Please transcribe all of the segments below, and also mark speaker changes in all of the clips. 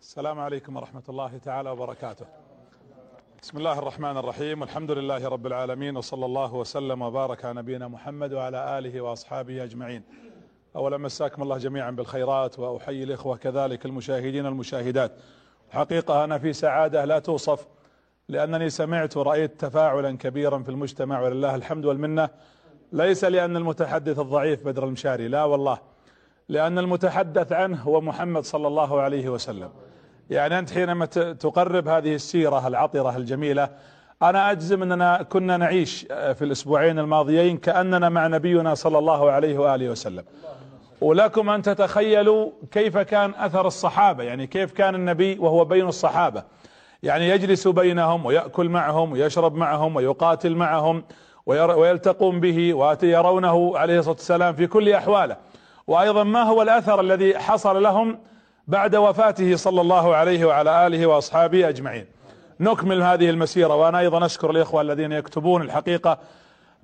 Speaker 1: السلام عليكم ورحمة الله تعالى وبركاته. بسم الله الرحمن الرحيم. والحمد لله رب العالمين وصلى الله وسلم وبارك على نبينا محمد وعلى آله وأصحابه أجمعين. أولا مساكم الله جميعا بالخيرات وأحيي الإخوة كذلك المشاهدين والمشاهدات. حقيقة أنا في سعادة لا توصف لأنني سمعت ورأيت تفاعلا كبيرا في المجتمع ولله الحمد والمنة. ليس لأن المتحدث الضعيف بدر المشاري لا والله لأن المتحدث عنه هو محمد صلى الله عليه وسلم. يعني أنت حينما تقرب هذه السيرة العطرة الجميلة أنا أجزم أننا كنا نعيش في الأسبوعين الماضيين كأننا مع نبينا صلى الله عليه وآله وسلم. ولكم أن تتخيلوا كيف كان أثر الصحابة يعني كيف كان النبي وهو بين الصحابة. يعني يجلس بينهم ويأكل معهم ويشرب معهم ويقاتل معهم ويلتقون به ويرونه عليه الصلاة والسلام في كل أحواله. وأيضا ما هو الأثر الذي حصل لهم؟ بعد وفاته صلى الله عليه وعلى آله وأصحابه أجمعين. نكمل هذه المسيرة وأنا أيضا أشكر الإخوة الذين يكتبون الحقيقة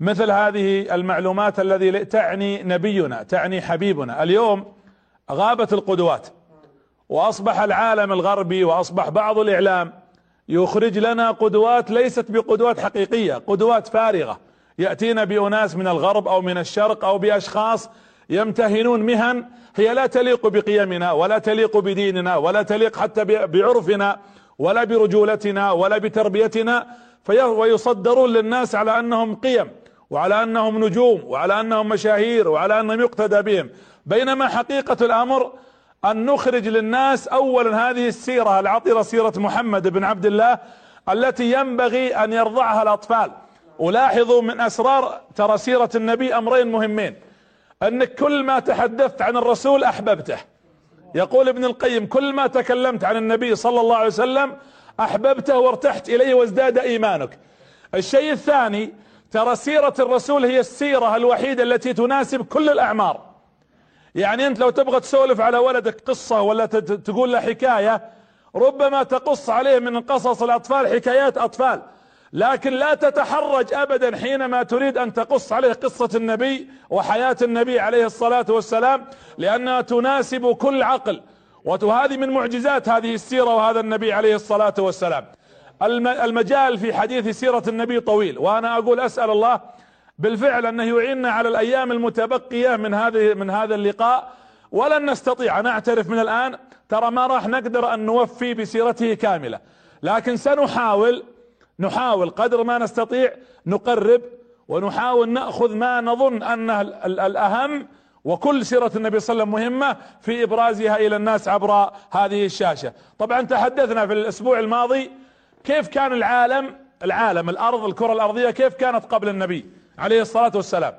Speaker 1: مثل هذه المعلومات الذي تعني نبينا تعني حبيبنا. اليوم غابت القدوات وأصبح العالم الغربي وأصبح بعض الإعلام يخرج لنا قدوات ليست بقدوات حقيقية قدوات فارغة. يأتينا بأناس من الغرب أو من الشرق أو بأشخاص يمتهنون مهن هي لا تليق بقيمنا ولا تليق بديننا ولا تليق حتى بعرفنا ولا برجولتنا ولا بتربيتنا. ويصدرون للناس على أنهم قيم وعلى أنهم نجوم وعلى أنهم مشاهير وعلى أنهم يقتدى بهم. بينما حقيقة الأمر أن نخرج للناس اولا هذه السيرة العطرة سيرة محمد بن عبد الله التي ينبغي أن يرضعها الأطفال. ولاحظوا من أسرار ترى سيرة النبي أمرين مهمين. انك كل ما تحدثت عن الرسول أحببته. يقول ابن القيم كل ما تكلمت عن النبي صلى الله عليه وسلم أحببته وارتحت إليه وازداد إيمانك. الشيء الثاني ترى سيرة الرسول هي السيرة الوحيدة التي تناسب كل الأعمار. يعني أنت لو تبغى تسولف على ولدك قصة ولا تقول له حكاية ربما تقص عليه من قصص الأطفال حكايات أطفال. لكن لا تتحرج ابدا حينما تريد أن تقص عليه قصة النبي وحياة النبي عليه الصلاة والسلام لأنها تناسب كل عقل وهذه من معجزات هذه السيرة وهذا النبي عليه الصلاة والسلام. المجال في حديث سيرة النبي طويل وأنا أقول أسأل الله بالفعل أنه يعيننا على الأيام المتبقية من هذه من هذا اللقاء ولن نستطيع أنا أعترف من الآن ترى ما راح نقدر أن نوفي بسيرته كاملة. لكن سنحاول نحاول قدر ما نستطيع نقرب ونحاول نأخذ ما نظن أنه الأهم وكل سيرة النبي صلى الله عليه وسلم مهمة في إبرازها إلى الناس عبر هذه الشاشة. طبعا تحدثنا في الأسبوع الماضي كيف كان العالم العالم الأرض الكرة الأرضية كيف كانت قبل النبي عليه الصلاة والسلام؟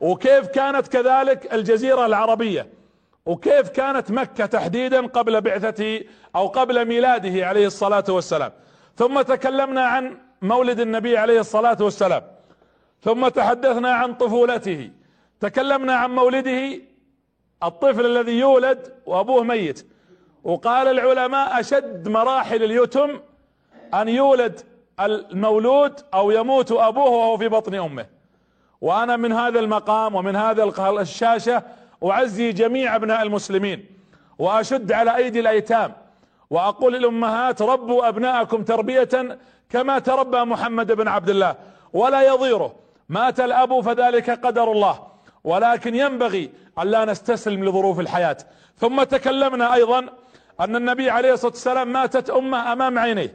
Speaker 1: وكيف كانت كذلك الجزيرة العربية؟ وكيف كانت مكة تحديدا قبل بعثته أو قبل ميلاده عليه الصلاة والسلام؟ ثم تكلمنا عن مولد النبي عليه الصلاة والسلام. ثم تحدثنا عن طفولته. تكلمنا عن مولده الطفل الذي يولد وأبوه ميت. وقال العلماء أشد مراحل اليتم أن يولد المولود أو يموت أبوه وهو في بطن أمه. وأنا من هذا المقام ومن هذا الشاشة أعزي جميع أبناء المسلمين وأشد على أيدي الأيتام. وأقول للأمهات ربوا أبناءكم تربية كما تربى محمد بن عبد الله. ولا يضيره. مات الأب فذلك قدر الله. ولكن ينبغي أن لا نستسلم لظروف الحياة. ثم تكلمنا أيضا أن النبي عليه الصلاة والسلام ماتت أمه أمام عينيه.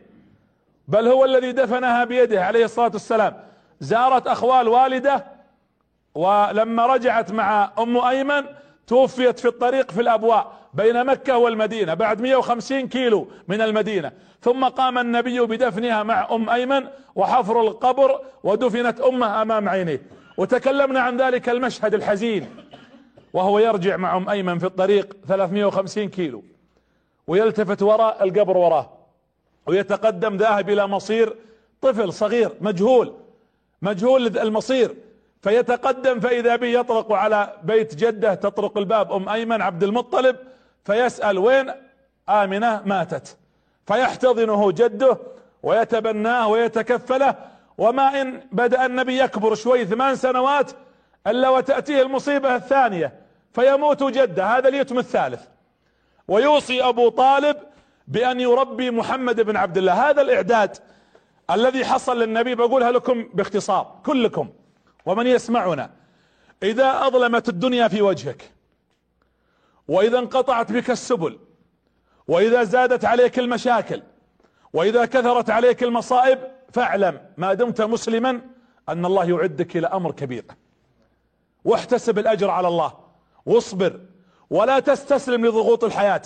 Speaker 1: بل هو الذي دفنها بيده عليه الصلاة والسلام. زارت أخوال والده ولما رجعت مع أم أيمن توفيت في الطريق في الأبواء. بين مكة والمدينة بعد 150 كيلو من المدينة. ثم قام النبي بدفنها مع أم أيمن وحفر القبر ودفنت امه أمام عينيه. وتكلمنا عن ذلك المشهد الحزين وهو يرجع مع أم أيمن في الطريق 350 كيلو ويلتفت وراء القبر وراه. ويتقدم ذاهب إلى مصير طفل صغير مجهول مجهول المصير. فيتقدم فإذا به يطرق على بيت جدة تطرق الباب أم أيمن عبد المطلب فيسأل وين آمنة ماتت. فيحتضنه جده ويتبناه ويتكفله. وما إن بدأ النبي يكبر شوي ثمان سنوات إلا وتأتيه المصيبة الثانية فيموت جده. هذا اليتم الثالث. ويوصي أبو طالب بأن يربي محمد بن عبد الله. هذا الإعداد الذي حصل للنبي بقولها لكم باختصار كلكم ومن يسمعنا. إذا أظلمت الدنيا في وجهك وإذا انقطعت بك السبل وإذا زادت عليك المشاكل وإذا كثرت عليك المصائب فاعلم ما دمت مسلما أن الله يعدك إلى أمر كبير. واحتسب الأجر على الله واصبر ولا تستسلم لضغوط الحياة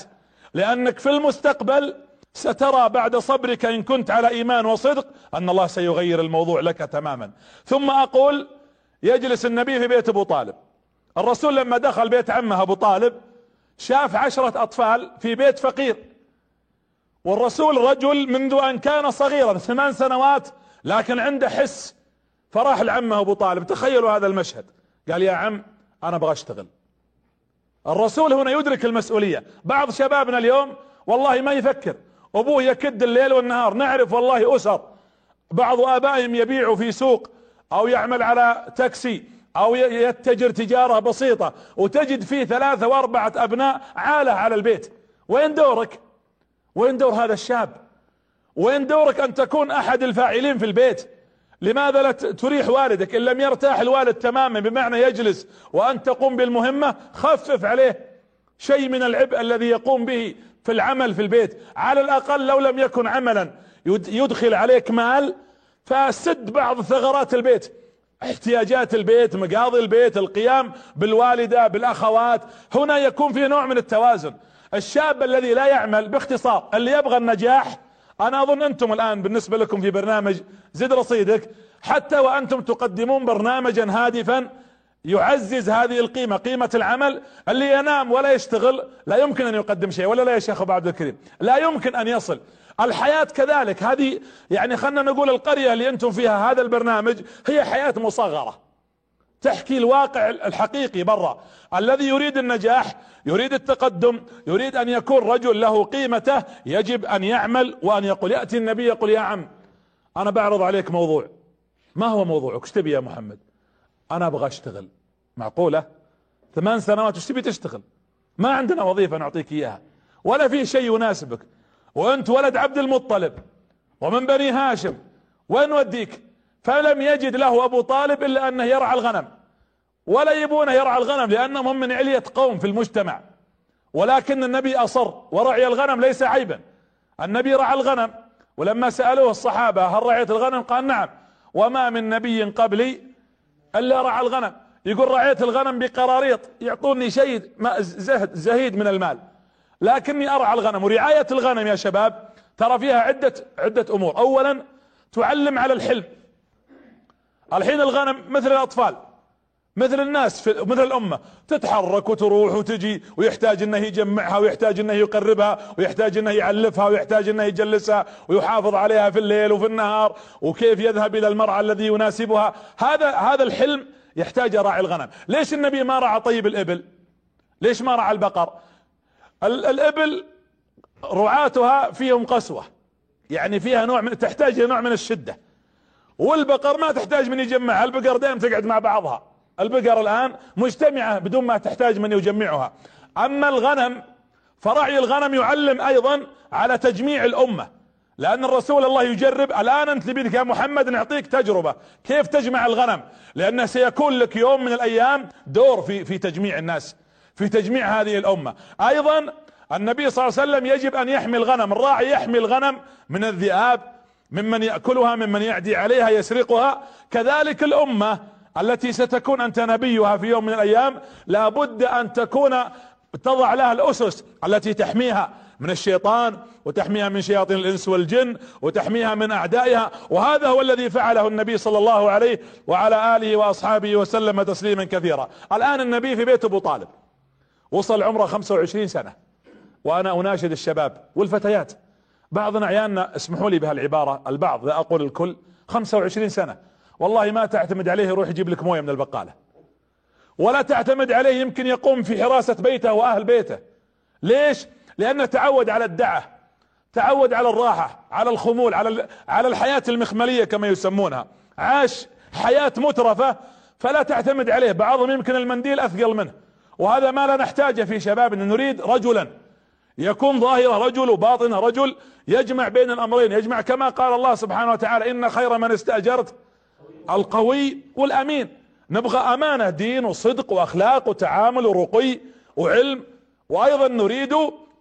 Speaker 1: لأنك في المستقبل سترى بعد صبرك إن كنت على إيمان وصدق أن الله سيغير الموضوع لك تماما. ثم أقول يجلس النبي في بيت أبو طالب. الرسول لما دخل بيت عمه أبو طالب شاف عشرة أطفال في بيت فقير. والرسول رجل منذ أن كان صغيرا ثمان سنوات لكن عنده حس. فراح لعمه أبو طالب. تخيلوا هذا المشهد. قال يا عم أنا أبغى أشتغل. الرسول هنا يدرك المسؤولية. بعض شبابنا اليوم والله ما يفكر. أبوه يكد الليل والنهار. نعرف والله أسر. بعض آبائهم يبيعوا في سوق أو يعمل على تاكسي. أو يتجر تجارة بسيطة وتجد فيه ثلاثة وأربعة أبناء عالة على البيت. وين دورك؟ وين دور هذا الشاب؟ وين دورك أن تكون أحد الفاعلين في البيت؟ لماذا لا تريح والدك؟ إن لم يرتاح الوالد تماما بمعنى يجلس وانت تقوم بالمهمة خفف عليه شيء من العبء الذي يقوم به في العمل في البيت. على الأقل لو لم يكن عملا يدخل عليك مال فسد بعض ثغرات البيت. احتياجات البيت مقاضي البيت القيام بالوالدة بالأخوات. هنا يكون في نوع من التوازن. الشاب الذي لا يعمل باختصار اللي يبغى النجاح أنا أظن أنتم الآن بالنسبة لكم في برنامج زد رصيدك حتى وأنتم تقدمون برنامجا هادفا يعزز هذه القيمة قيمة العمل اللي ينام ولا يشتغل لا يمكن أن يقدم شيء ولا لا يا شيخ أبو عبد الكريم لا يمكن أن يصل. الحياة كذلك. هذه يعني خلنا نقول القرية اللي أنتم فيها هذا البرنامج هي حياة مصغرة. تحكي الواقع الحقيقي برا. الذي يريد النجاح يريد التقدم يريد أن يكون رجل له قيمته يجب أن يعمل وأن يقول يأتي النبي يقول يا عم أنا بعرض عليك موضوع. ما هو موضوعك؟ إيش تبي يا محمد؟ أنا أبغى أشتغل. معقولة؟ ثمان سنوات إيش تبي تشتغل؟ ما عندنا وظيفة نعطيك إياها. ولا في شيء يناسبك. وانت ولد عبد المطلب ومن بني هاشم وين وديك؟ فلم يجد له أبو طالب إلا أنه يرعى الغنم. ولا يبونه يرعى الغنم لأنهم هم من علية قوم في المجتمع. ولكن النبي أصر ورعي الغنم ليس عيبا. النبي رعى الغنم ولما سألوه الصحابة هل رعيت الغنم؟ قال نعم. وما من نبي قبلي إلا رعى الغنم. يقول رعيت الغنم بقراريط يعطوني شيء زهد زهيد من المال. لكني ارعى الغنم ورعاية الغنم يا شباب. ترى فيها عدة عدة أمور. اولا تعلم على الحلم. الحين الغنم مثل الأطفال مثل الناس في مثل الأمة. تتحرك وتروح وتجي ويحتاج إنه يجمعها ويحتاج إنه يقربها ويحتاج إنه يعلفها ويحتاج إنه يجلسها ويحافظ عليها في الليل وفي النهار وكيف يذهب إلى المرعى الذي يناسبها. هذا هذا الحلم يحتاج راعي الغنم. ليش النبي ما رعى طيب الإبل؟ ليش ما رعى البقر؟ الإبل رعاتها فيهم قسوة. يعني فيها نوع من تحتاج نوع من الشدة. والبقر ما تحتاج من يجمعها. البقر دائما تقعد مع بعضها. البقر الآن مجتمعة بدون ما تحتاج من يجمعها. أما الغنم فرعي الغنم يعلم أيضا على تجميع الأمة. لأن الرسول الله يجرب الآن أنت لبيدك يا محمد نعطيك تجربة. كيف تجمع الغنم؟ لأنه سيكون لك يوم من الأيام دور في في تجميع الناس. في تجميع هذه الأمة. أيضا النبي صلى الله عليه وسلم يجب أن يحمي الغنم الراعي يحمي الغنم من الذئاب ممن يأكلها ممن يعدي عليها يسرقها. كذلك الأمة التي ستكون أنت نبيها في يوم من الأيام لابد أن تكون تضع لها الأسس التي تحميها من الشيطان وتحميها من شياطين الإنس والجن وتحميها من أعدائها. وهذا هو الذي فعله النبي صلى الله عليه وعلى آله وأصحابه وسلم تسليما كثيرا. الآن النبي في بيت أبو طالب. وصل عمره 25 سنة. وأنا أناشد الشباب والفتيات. بعضنا عيالنا اسمحوا لي بهالعبارة البعض لا أقول الكل 25 سنة. والله ما تعتمد عليه يروح يجيب لك موية من البقالة. ولا تعتمد عليه يمكن يقوم في حراسة بيته وأهل بيته. ليش؟ لأنه تعود على الدعة تعود على الراحة على الخمول على على الحياة المخملية كما يسمونها. عاش حياة مترفة فلا تعتمد عليه. بعضهم يمكن المنديل أثقل منه. وهذا ما لا نحتاجه في شبابنا نريد رجلا. يكون ظاهرة رجل وباطنة رجل يجمع بين الأمرين يجمع كما قال الله سبحانه وتعالى إن خير من استأجرت القوي والأمين. نبغى أمانة دين وصدق وأخلاق وتعامل ورقي وعلم. وأيضا نريد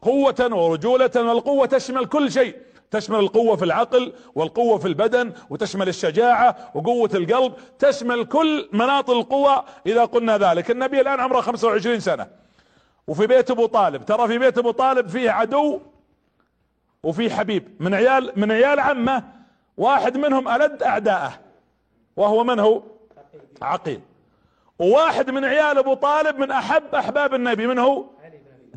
Speaker 1: قوة ورجولة والقوة تشمل كل شيء. تشمل القوة في العقل والقوة في البدن وتشمل الشجاعة وقوة القلب تشمل كل مناط القوة إذا قلنا ذلك. النبي الآن عمره 25 سنة. وفي بيت أبو طالب ترى في بيت أبو طالب فيه عدو وفي حبيب من عيال من عيال عمه واحد منهم ألد أعداءه وهو من هو؟ عقيل. وواحد من عيال أبو طالب من أحب أحباب النبي من هو؟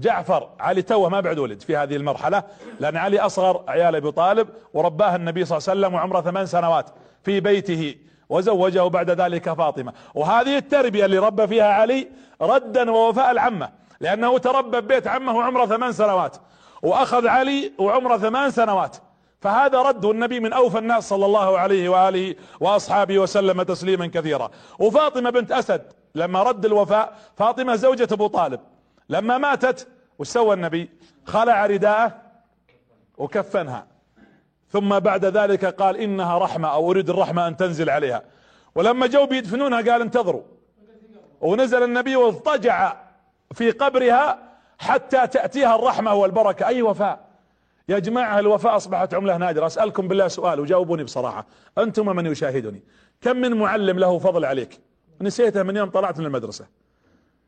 Speaker 1: جعفر علي توه ما بعد ولد في هذه المرحلة لأن علي أصغر عيال أبي طالب ورباه النبي صلى الله عليه وسلم وعمره ثمان سنوات في بيته وزوجه بعد ذلك فاطمة. وهذه التربية اللي ربى فيها علي ردا ووفاء العمة لأنه تربى ببيت عمه وعمره ثمان سنوات وأخذ علي وعمره ثمان سنوات. فهذا رد النبي من أوفى الناس صلى الله عليه وآله وأصحابه وسلم تسليما كثيرا. وفاطمة بنت أسد لما رد الوفاء فاطمة زوجة أبو طالب لما ماتت وش سوى النبي؟ خلع رداءه وكفنها. ثم بعد ذلك قال إنها رحمة أو أريد الرحمة أن تنزل عليها. ولما جو بيدفنونها قال انتظروا. ونزل النبي واضطجع في قبرها حتى تأتيها الرحمة والبركة. أي وفاء؟ يا جماعة الوفاء أصبحت عملة نادرة. أسألكم بالله سؤال وجاوبوني بصراحة. أنتم من يشاهدني. كم من معلم له فضل عليك؟ نسيته من يوم طلعت من المدرسة.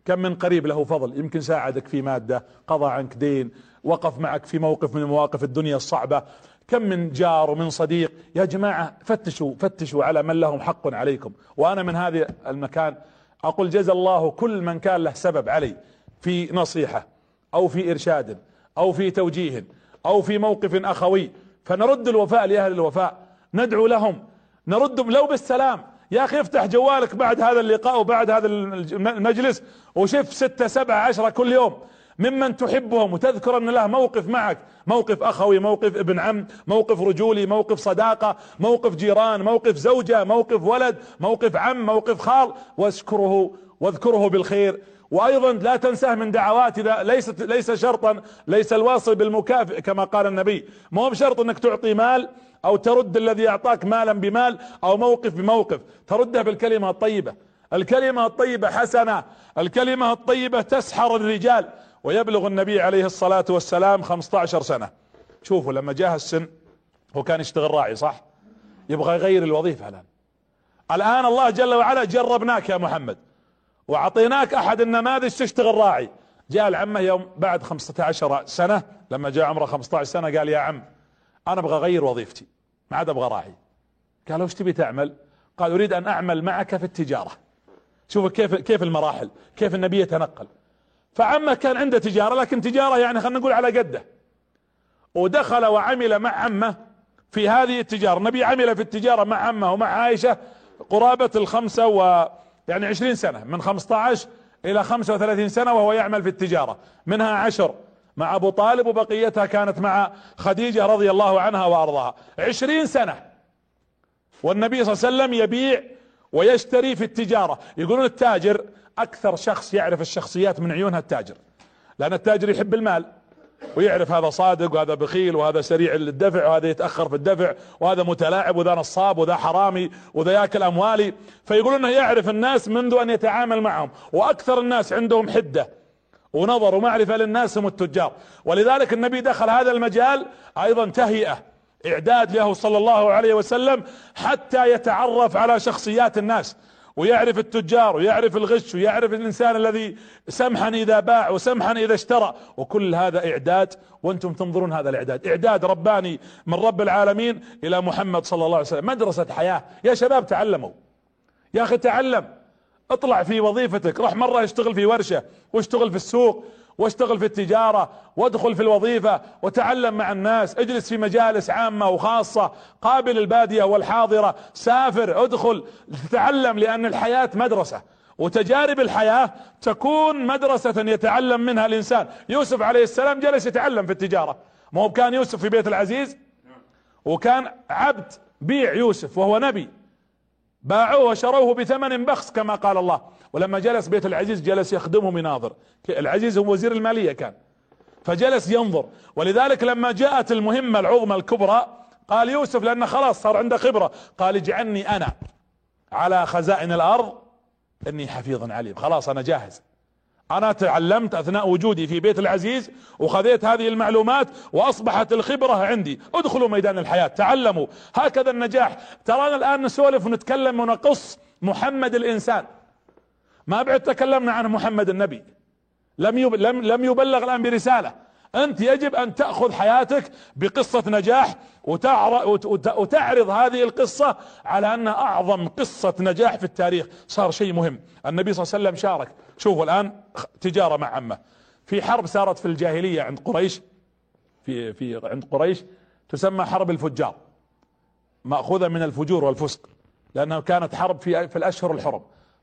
Speaker 1: كم من قريب له فضل يمكن ساعدك في مادة قضى عنك دين وقف معك في موقف من مواقف الدنيا الصعبة. كم من جار ومن صديق يا جماعة فتشوا فتشوا على من لهم حق عليكم. وأنا من هذا المكان أقول جزا الله كل من كان له سبب علي في نصيحة أو في إرشاد أو في توجيه أو في موقف أخوي. فنرد الوفاء لأهل الوفاء ندعو لهم نردهم لو بالسلام. يا أخي افتح جوالك بعد هذا اللقاء وبعد هذا المجلس وشف ستة سبعة عشرة كل يوم ممن تحبهم وتذكر أن له موقف معك. موقف أخوي موقف ابن عم موقف رجولي موقف صداقة موقف جيران موقف زوجة موقف ولد موقف عم موقف خال. واشكره واذكره بالخير. وأيضا لا تنساه من دعوات إذا ليست ليس شرطا ليس الواصل بالمكافئ كما قال النبي. ما هو بشرط إنك تعطي مال. أو ترد الذي أعطاك مالا بمال أو موقف بموقف. ترده بالكلمة الطيبة. الكلمة الطيبة حسنة. الكلمة الطيبة تسحر الرجال. ويبلغ النبي عليه الصلاة والسلام 15 سنة. شوفوا لما جاه السن هو كان يشتغل راعي صح؟ يبغى يغير الوظيفة الآن. الآن الله جل وعلا جربناك يا محمد. وأعطيناك أحد النماذج تشتغل راعي. جاء العمة يوم بعد 15 سنة. لما جاء عمره 15 سنة قال يا عم أنا أبغى أغير وظيفتي ما عاد أبغى راعي. قال وش تبي تعمل؟ قال أريد أن أعمل معك في التجارة. شوف كيف كيف المراحل كيف النبي يتنقل. فعمه كان عنده تجارة لكن تجارة يعني خلينا نقول على قده. ودخل وعمل مع عمه في هذه التجارة. النبي عمل في التجارة مع عمه ومع عائشة قرابة الخمسة و يعني عشرين سنة من خمسة عشر إلى خمسة وثلاثين سنة وهو يعمل في التجارة منها عشر مع أبو طالب وبقيتها كانت مع خديجة رضي الله عنها وأرضاها. عشرين سنة. والنبي صلى الله عليه وسلم يبيع ويشتري في التجارة. يقولون التاجر أكثر شخص يعرف الشخصيات من عيونها التاجر. لأن التاجر يحب المال ويعرف هذا صادق وهذا بخيل وهذا سريع الدفع وهذا يتأخر في الدفع وهذا متلاعب وذا نصاب وذا حرامي وذا ياكل أموالي. فيقولون إنه يعرف الناس منذ أن يتعامل معهم. وأكثر الناس عندهم حدة. ونظر ومعرفة للناس هم التجار. ولذلك النبي دخل هذا المجال أيضا تهيئة إعداد له صلى الله عليه وسلم حتى يتعرف على شخصيات الناس ويعرف التجار ويعرف الغش ويعرف الإنسان الذي سمحا إذا باع وسمحا إذا اشترى. وكل هذا إعداد وأنتم تنظرون هذا الإعداد. إعداد رباني من رب العالمين إلى محمد صلى الله عليه وسلم. مدرسة حياة. يا شباب تعلموا. يا أخي تعلم. اطلع في وظيفتك روح مرة اشتغل في ورشة واشتغل في السوق واشتغل في التجارة وادخل في الوظيفة وتعلم مع الناس اجلس في مجالس عامة وخاصة قابل البادية والحاضرة سافر ادخل تتعلم لأن الحياة مدرسة وتجارب الحياة تكون مدرسة يتعلم منها الإنسان. يوسف عليه السلام جلس يتعلم في التجارة. ما هو كان يوسف في بيت العزيز؟ وكان عبد بيع يوسف وهو نبي. باعوه وشروه بثمن بخس كما قال الله. ولما جلس بيت العزيز جلس يخدمه مناظر. العزيز هو وزير المالية كان. فجلس ينظر. ولذلك لما جاءت المهمة العظمى الكبرى قال يوسف لأنه خلاص صار عنده خبرة. قال اجعلني أنا على خزائن الأرض إني حفيظ عليم. خلاص أنا جاهز. أنا تعلمت أثناء وجودي في بيت العزيز وخذيت هذه المعلومات وأصبحت الخبرة عندي. ادخلوا ميدان الحياة تعلموا. هكذا النجاح. ترانا الآن نسولف ونتكلم ونقص محمد الإنسان. ما بعد تكلمنا عن محمد النبي. لم لم لم يبلغ الآن برسالة. أنت يجب أن تأخذ حياتك بقصة نجاح وتعرض هذه القصة على انها أعظم قصة نجاح في التاريخ. صار شيء مهم. النبي صلى الله عليه وسلم شارك. شوفوا الآن تجارة مع عمه. في حرب صارت في الجاهلية عند قريش في في عند قريش تسمى حرب الفجار. مأخوذة من الفجور والفسق لأنها كانت حرب في في الأشهر الحرم.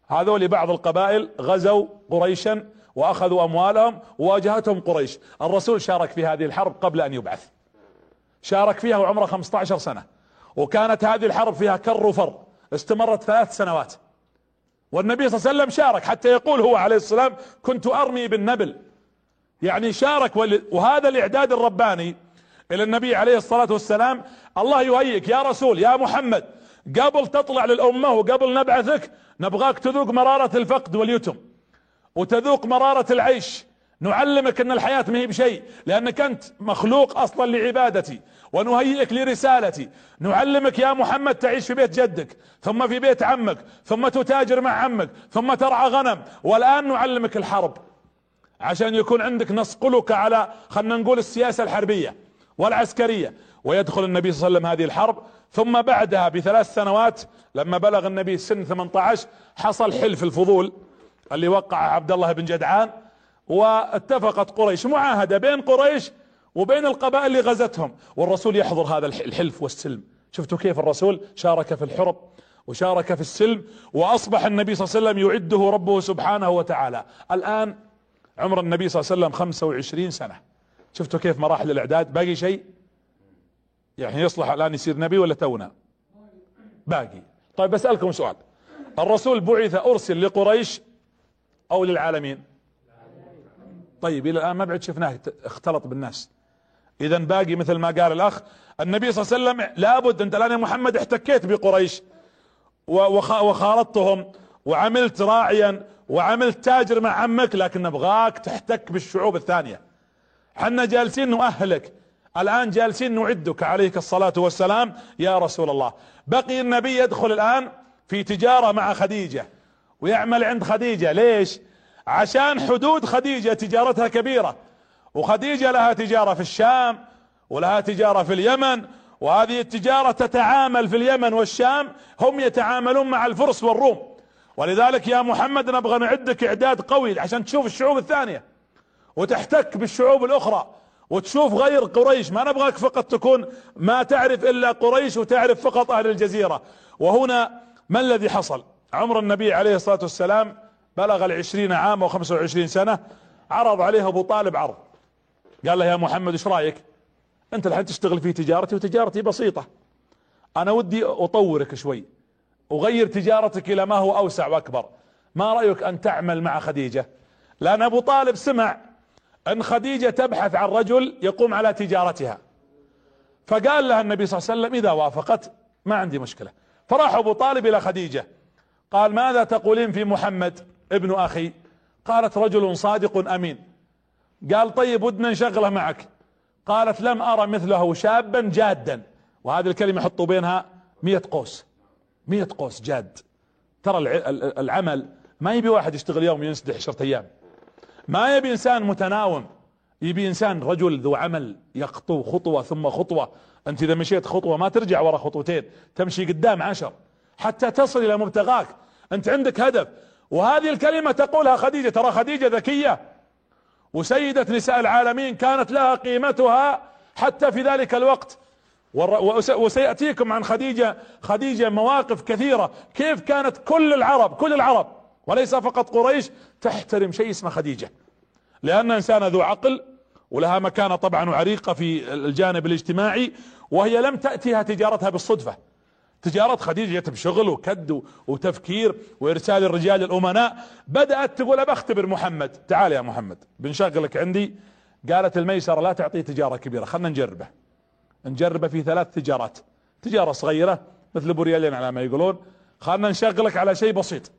Speaker 1: هذول بعض القبائل غزوا قريشا وأخذوا أموالهم وواجهتهم قريش. الرسول شارك في هذه الحرب قبل أن يبعث. شارك فيها وعمره 15 سنة. وكانت هذه الحرب فيها كر وفر. استمرت ثلاث سنوات. والنبي صلى الله عليه وسلم شارك حتى يقول هو عليه السلام كنت أرمي بالنبل. يعني شارك وهذا الإعداد الرباني إلى النبي عليه الصلاة والسلام الله يهيئك يا رسول يا محمد قبل تطلع للأمة وقبل نبعثك نبغاك تذوق مرارة الفقد واليتم وتذوق مرارة العيش. نعلمك أن الحياة ما هي بشيء لأنك أنت مخلوق أصلا لعبادتي ونهيئك لرسالتي. نعلمك يا محمد تعيش في بيت جدك ثم في بيت عمك ثم تتاجر مع عمك ثم ترعى غنم. والآن نعلمك الحرب. عشان يكون عندك نصقلك على خلنا نقول السياسة الحربية والعسكرية. ويدخل النبي صلى الله عليه وسلم هذه الحرب ثم بعدها بثلاث سنوات لما بلغ النبي سن 18 حصل حلف الفضول اللي وقع عبد الله بن جدعان. واتفقت قريش معاهدة بين قريش وبين القبائل اللي غزتهم والرسول يحضر هذا الحلف والسلم. شفتوا كيف الرسول شارك في الحرب وشارك في السلم وأصبح النبي صلى الله عليه وسلم يعده ربه سبحانه وتعالى. الآن عمر النبي صلى الله عليه وسلم 25 سنة. شفتوا كيف مراحل الإعداد؟ باقي شيء؟ يعني يصلح الآن يصير نبي ولا تونا؟ باقي. طيب بسألكم سؤال. الرسول بعث أرسل لقريش أو للعالمين؟ طيب إلى الآن ما بعد شفناه اختلط بالناس. اذا باقي مثل ما قال الأخ النبي صلى الله عليه وسلم لابد أنت الآن يا محمد احتكيت بقريش وخالطتهم وعملت راعيا وعملت تاجر مع عمك لكن نبغاك تحتك بالشعوب الثانية. حنا جالسين نؤهلك. الآن جالسين نعدك عليك الصلاة والسلام يا رسول الله. بقي النبي يدخل الآن في تجارة مع خديجة ويعمل عند خديجة. ليش؟ عشان حدود خديجة تجارتها كبيرة. وخديجة لها تجارة في الشام ولها تجارة في اليمن وهذه التجارة تتعامل في اليمن والشام هم يتعاملون مع الفرس والروم. ولذلك يا محمد نبغى نعدك إعداد قوي عشان تشوف الشعوب الثانية وتحتك بالشعوب الأخرى وتشوف غير قريش. ما نبغاك فقط تكون ما تعرف إلا قريش وتعرف فقط أهل الجزيرة. وهنا ما الذي حصل؟ عمر النبي عليه الصلاة والسلام بلغ العشرين عام وخمسة وعشرين سنة عرض عليه أبو طالب عرض. قال له يا محمد إيش رأيك؟ أنت الحين تشتغل في تجارتي وتجارتي بسيطة. أنا ودي أطورك شوي. أغير تجارتك إلى ما هو أوسع وأكبر. ما رأيك أن تعمل مع خديجة؟ لأن أبو طالب سمع أن خديجة تبحث عن رجل يقوم على تجارتها. فقال لها النبي صلى الله عليه وسلم إذا وافقت ما عندي مشكلة. فراح أبو طالب إلى خديجة. قال ماذا تقولين في محمد؟ ابن أخي قالت رجل صادق أمين. قال طيب ودنا نشغله معك. قالت لم أرى مثله شابا جادا. وهذه الكلمة حطوا بينها مية قوس. مية قوس جاد. ترى العمل ما يبي واحد يشتغل يوم ينسدح عشرة أيام. ما يبي إنسان متناوم. يبي إنسان رجل ذو عمل يخطو خطوة ثم خطوة. أنت إذا مشيت خطوة ما ترجع ورا خطوتين. تمشي قدام عشر. حتى تصل إلى مبتغاك. أنت عندك هدف. وهذه الكلمة تقولها خديجة. ترى خديجة ذكية. وسيدة نساء العالمين كانت لها قيمتها حتى في ذلك الوقت. وسيأتيكم عن خديجة خديجة مواقف كثيرة. كيف كانت كل العرب كل العرب وليس فقط قريش تحترم شيء اسمه خديجة. لأن إنسان ذو عقل ولها مكانة طبعا وعريقة في الجانب الاجتماعي وهي لم تأتيها تجارتها بالصدفة. تجارة خديجة جت بشغل وكد وتفكير وإرسال الرجال الأمناء. بدأت تقول أبى أختبر محمد. تعال يا محمد بنشغلك عندي. قالت الميسرة لا تعطيه تجارة كبيرة خلنا نجربه. نجربه في ثلاث تجارات. تجارة صغيرة مثل بوريالين على ما يقولون. خلنا نشغلك على شيء بسيط.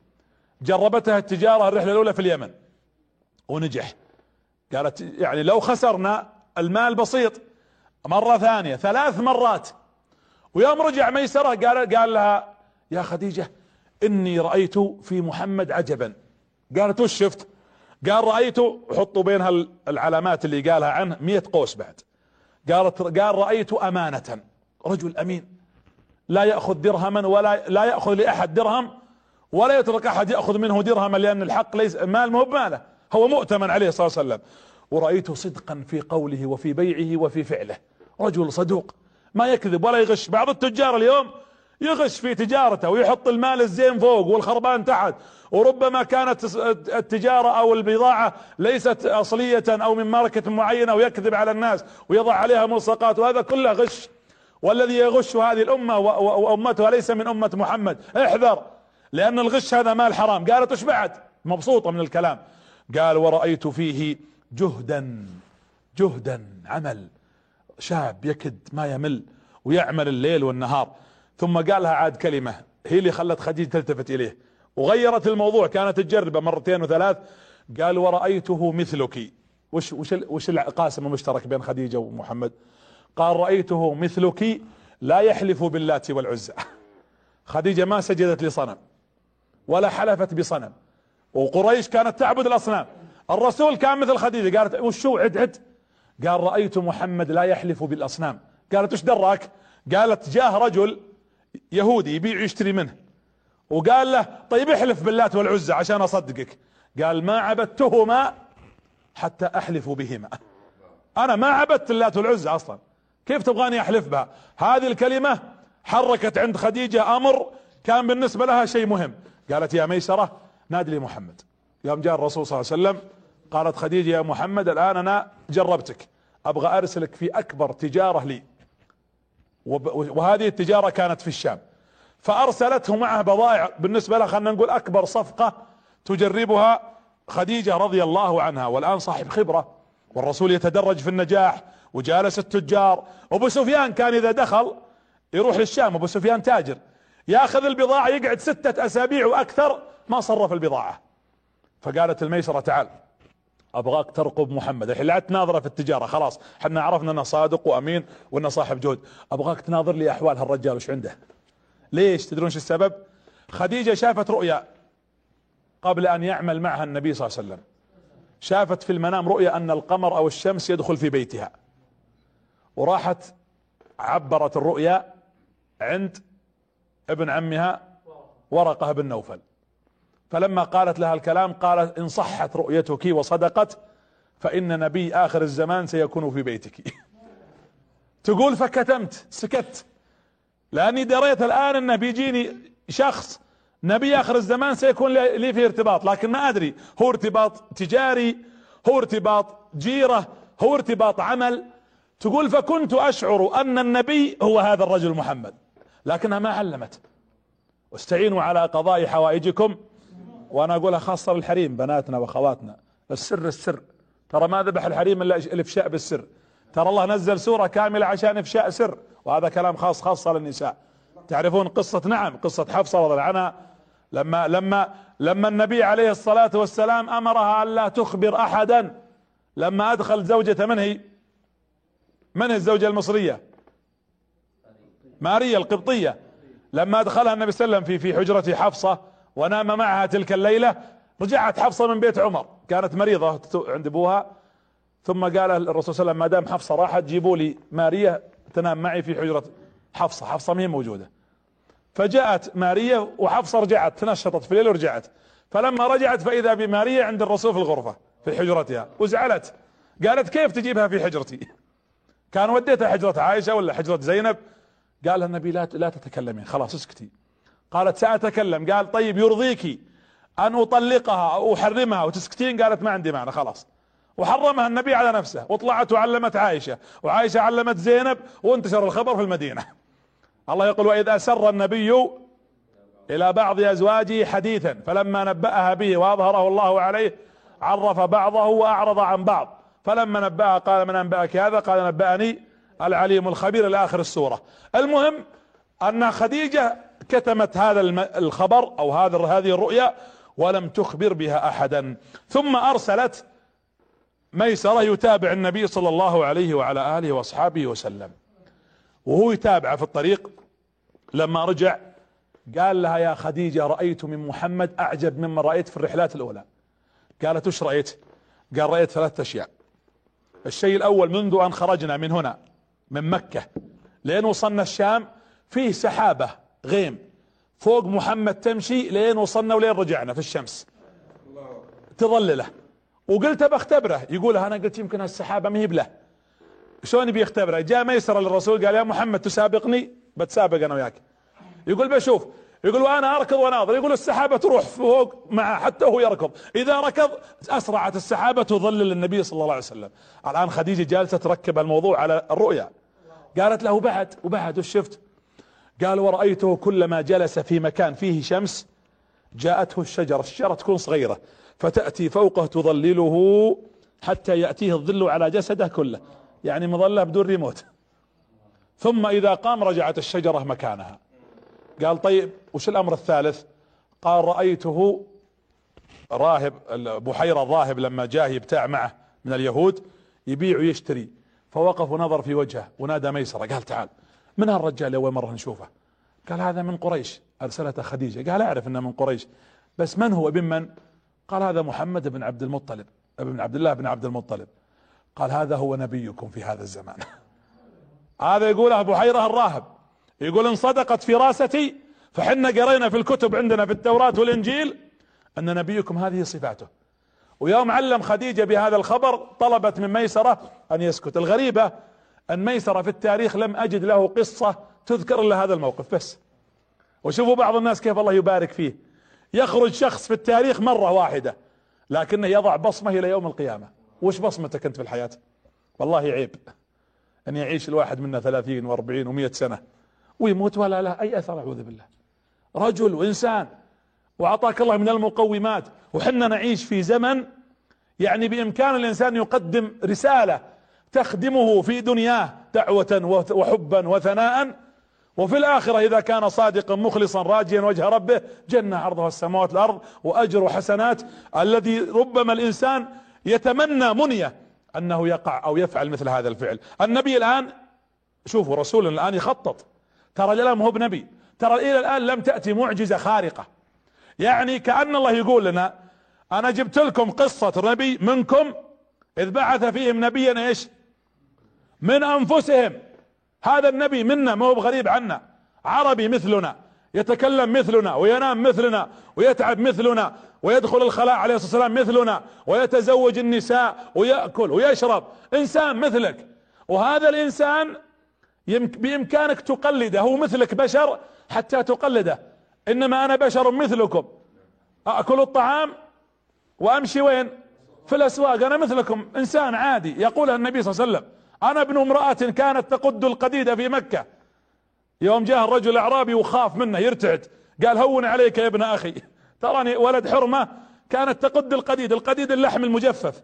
Speaker 1: جربتها التجارة الرحلة الأولى في اليمن. ونجح. قالت يعني لو خسرنا المال بسيط. مرة ثانية ثلاث مرات ويوم رجع ميسرة قال قال لها يا خديجة إني رأيت في محمد عجبا. قالت وش شفت؟ قال رأيت. حطوا بينها العلامات اللي قالها عنه مية قوس بعد. قالت قال رأيت أمانة رجل أمين. لا يأخذ درهما ولا لا يأخذ لأحد درهم ولا يترك أحد يأخذ منه درهما لأن الحق ليس مال مو بماله هو مؤتمن عليه صلى الله عليه وسلم ورأيت صدقا في قوله وفي بيعه وفي فعله. رجل صدوق. ما يكذب ولا يغش. بعض التجار اليوم يغش في تجارته ويحط المال الزين فوق والخربان تحت. وربما كانت التجارة أو البضاعة ليست أصلية أو من ماركة معينة ويكذب على الناس ويضع عليها ملصقات. وهذا كله غش. والذي يغش هذه الأمة وأمتها ليس من أمة محمد. احذر لأن الغش هذا مال حرام. قالت إيش بعد؟ مبسوطة من الكلام. قال ورأيت فيه جهدا جهدا عمل. شاب يكد ما يمل ويعمل الليل والنهار. ثم قالها عاد كلمة هي اللي خلت خديجة تلتفت إليه. وغيرت الموضوع كانت تجربة مرتين وثلاث. قال ورأيته مثلك. وش وش وش القاسم المشترك بين خديجة ومحمد؟ قال رأيته مثلك لا يحلف باللات والعزى. خديجة ما سجدت لصنم ولا حلفت بصنم. وقريش كانت تعبد الأصنام. الرسول كان مثل خديجة قالت وشو عد عد؟ قال رأيت محمد لا يحلف بالأصنام. قالت إيش دراك قالت جاه رجل يهودي يبيع يشتري منه. وقال له طيب احلف باللات والعزى عشان أصدقك. قال ما عبدتهما حتى أحلف بهما. أنا ما عبدت اللات والعزى أصلا. كيف تبغاني أحلف بها؟ هذه الكلمة حركت عند خديجة أمر كان بالنسبة لها شيء مهم. قالت يا ميسرة نادي لي محمد. يوم جاء الرسول صلى الله عليه وسلم قالت خديجة يا محمد الآن أنا جربتك. أبغى أرسلك في أكبر تجارة لي. وهذه التجارة كانت في الشام. فأرسلته معه بضائع. بالنسبة لها خلينا نقول أكبر صفقة تجربها خديجة رضي الله عنها. والآن صاحب خبرة والرسول يتدرج في النجاح وجالس التجار. أبو سفيان كان إذا دخل يروح للشام. أبو سفيان تاجر. يأخذ البضاعة يقعد ستة أسابيع وأكثر ما صرف البضاعة. فقالت الميسرة تعال. أبغاك ترقب محمد. الحين لا تناظره في التجارة خلاص. إحنا عرفنا إنه صادق وأمين وإنه صاحب جهد. أبغاك تناظر لي أحوال هالرجال وش عنده. ليش؟ تدرون شو السبب؟ خديجة شافت رؤيا قبل أن يعمل معها النبي صلى الله عليه وسلم. شافت في المنام رؤيا أن القمر أو الشمس يدخل في بيتها. وراحت عبرت الرؤيا عند ابن عمها ورقة بن نوفل. فلما قالت لها الكلام قالت إن صحت رؤيتك وصدقت فإن نبي آخر الزمان سيكون في بيتك. تقول فكتمت سكت. لأني دريت الآن انه بيجيني شخص نبي آخر الزمان سيكون لي في ارتباط لكن ما أدري. هو ارتباط تجاري هو ارتباط جيرة هو ارتباط عمل. تقول فكنت أشعر أن النبي هو هذا الرجل محمد لكنها ما علمت. واستعينوا على قضاء حوائجكم. وأنا أقولها خاصة بالحريم بناتنا وأخواتنا. السر السر. ترى ما ذبح الحريم إلا الإفشاء بالسر. ترى الله نزل سورة كاملة عشان إفشاء سر وهذا كلام خاص خاصة للنساء. تعرفون قصة نعم قصة حفصة رضي الله عنها؟ لما لما لما النبي عليه الصلاة والسلام أمرها الا تخبر أحدا لما أدخل زوجته من هي؟ من هي الزوجة المصرية؟ ماريا القبطية. لما أدخلها النبي صلى الله عليه وسلم في في حجرة حفصة ونام معها تلك الليلة رجعت حفصة من بيت عمر. كانت مريضة عند أبوها. ثم قال الرسول صلى الله عليه وسلم ما دام حفصة راحت جيبوا لي ماريا تنام معي في حجرة حفصة. حفصة ما هي موجودة. فجاءت ماريا وحفصة رجعت تنشطت في الليل ورجعت. فلما رجعت فإذا بماريا عند الرسول في الغرفة في حجرتها. وزعلت. قالت كيف تجيبها في حجرتي؟ كان وديتها حجرة عائشة ولا حجرة زينب؟ قال النبي لا لا تتكلمين خلاص اسكتي. قالت سأتكلم. قال طيب يرضيك أن أطلقها أو أحرمها. وتسكتين قالت ما عندي معنى خلاص. وحرمها النبي على نفسه. وطلعت وعلمت عائشة. وعائشة علمت زينب وانتشر الخبر في المدينة. الله يقول واذا سر النبي إلى بعض أزواجه حديثا فلما نبأها به وأظهره الله عليه عرف بعضه وأعرض عن بعض. فلما نبأها قال من أنبأك هذا؟ قال نبأني العليم الخبير إلى آخر السورة. المهم أن خديجة كتمت هذا الخبر أو هذا هذه الرؤيا ولم تخبر بها أحدا. ثم أرسلت ميسرة يتابع النبي صلى الله عليه وعلى آله وأصحابه وسلم. وهو يتابع في الطريق. لما رجع قال لها يا خديجة رأيت من محمد أعجب مما رأيت في الرحلات الأولى. قالت وش رأيت؟ قال رأيت ثلاثة أشياء. الشيء الأول منذ أن خرجنا من هنا من مكة لين وصلنا الشام فيه سحابة. غيم. فوق محمد تمشي لين وصلنا ولين رجعنا في الشمس. تظلله. وقلت بختبره يقول أنا قلت يمكن السحابة ما هي بله. شلون بيختبره جاء ميسر للرسول قال يا محمد تسابقني؟ بتسابق أنا وياك. يقول بشوف يقول وأنا أركض وناظر يقول السحابة تروح فوق معه حتى هو يركض. إذا ركض أسرعت السحابة تظلل النبي صلى الله عليه وسلم. الآن خديجة جالسة تركب الموضوع على الرؤيا. قالت له بعد. وبعد وش شفت؟ قال ورأيته كلما جلس في مكان فيه شمس جاءته الشجرة الشجرة تكون صغيرة فتأتي فوقه تظلله حتى يأتيه الظل على جسده كله يعني مظلة بدون ريموت. ثم إذا قام رجعت الشجرة مكانها. قال طيب وش الأمر الثالث؟ قال رأيته راهب بحيرة ظاهب لما جاء يبتاع معه من اليهود يبيع ويشتري فوقف ونظر في وجهه ونادى ميسرة قال تعال. من هالرجال اول مرة نشوفه؟ قال هذا من قريش أرسلته خديجة. قال أعرف إنه من قريش بس من هو؟ ابن من؟ قال هذا محمد بن عبد المطلب ابن عبد الله بن عبد المطلب. قال هذا هو نبيكم في هذا الزمان. هذا يقول أبو حيرة الراهب يقول إن صدقت فراستي فحنا قرينا في الكتب عندنا في التوراة والإنجيل أن نبيكم هذه صفاته. ويوم علم خديجة بهذا الخبر طلبت من ميسرة أن يسكت. الغريبة أن ميسرة في التاريخ لم أجد له قصة تذكر إلا هذا الموقف. بس وشوفوا بعض الناس كيف الله يبارك فيه. يخرج شخص في التاريخ مرة واحدة لكنه يضع بصمة إلى يوم القيامة. وش بصمتك أنت في الحياة؟ والله عيب أن يعيش الواحد منا ثلاثين وأربعين ومئة سنة ويموت ولا له أي أثر أعوذ بالله. رجل وإنسان وأعطاك الله من المقومات. وحنا نعيش في زمن يعني بإمكان الإنسان يقدم رسالة تخدمه في دنياه دعوة وحبا وثناء. وفي الآخرة إذا كان صادقا مخلصا راجيا وجه ربه جنة عرضها السماوات والأرض وأجر وحسنات. الذي ربما الإنسان يتمنى منية أنه يقع أو يفعل مثل هذا الفعل. النبي الآن شوفوا رسول الآن يخطط. ترى الآن هو بنبي. ترى إلى الآن لم تأتي معجزة خارقة. يعني كأن الله يقول لنا أنا جبت لكم قصة نبي منكم إذ بعث فيهم نبيا إيش؟ من أنفسهم. هذا النبي منا ما هو بغريب عنا. عربي مثلنا. يتكلم مثلنا وينام مثلنا ويتعب مثلنا ويدخل الخلاء عليه الصلاة والسلام مثلنا ويتزوج النساء ويأكل ويشرب. إنسان مثلك. وهذا الإنسان بإمكانك تقلده. هو مثلك بشر حتى تقلده. إنما أنا بشر مثلكم. أكل الطعام وأمشي وين؟ في الأسواق. أنا مثلكم. إنسان عادي. يقولها النبي صلى الله عليه وسلم. أنا ابن امرأة كانت تقد القديدة في مكة. يوم جاء الرجل الأعرابي وخاف منه يرتعد. قال هون عليك يا ابن أخي. تراني ولد حرمة كانت تقد القديد القديد اللحم المجفف.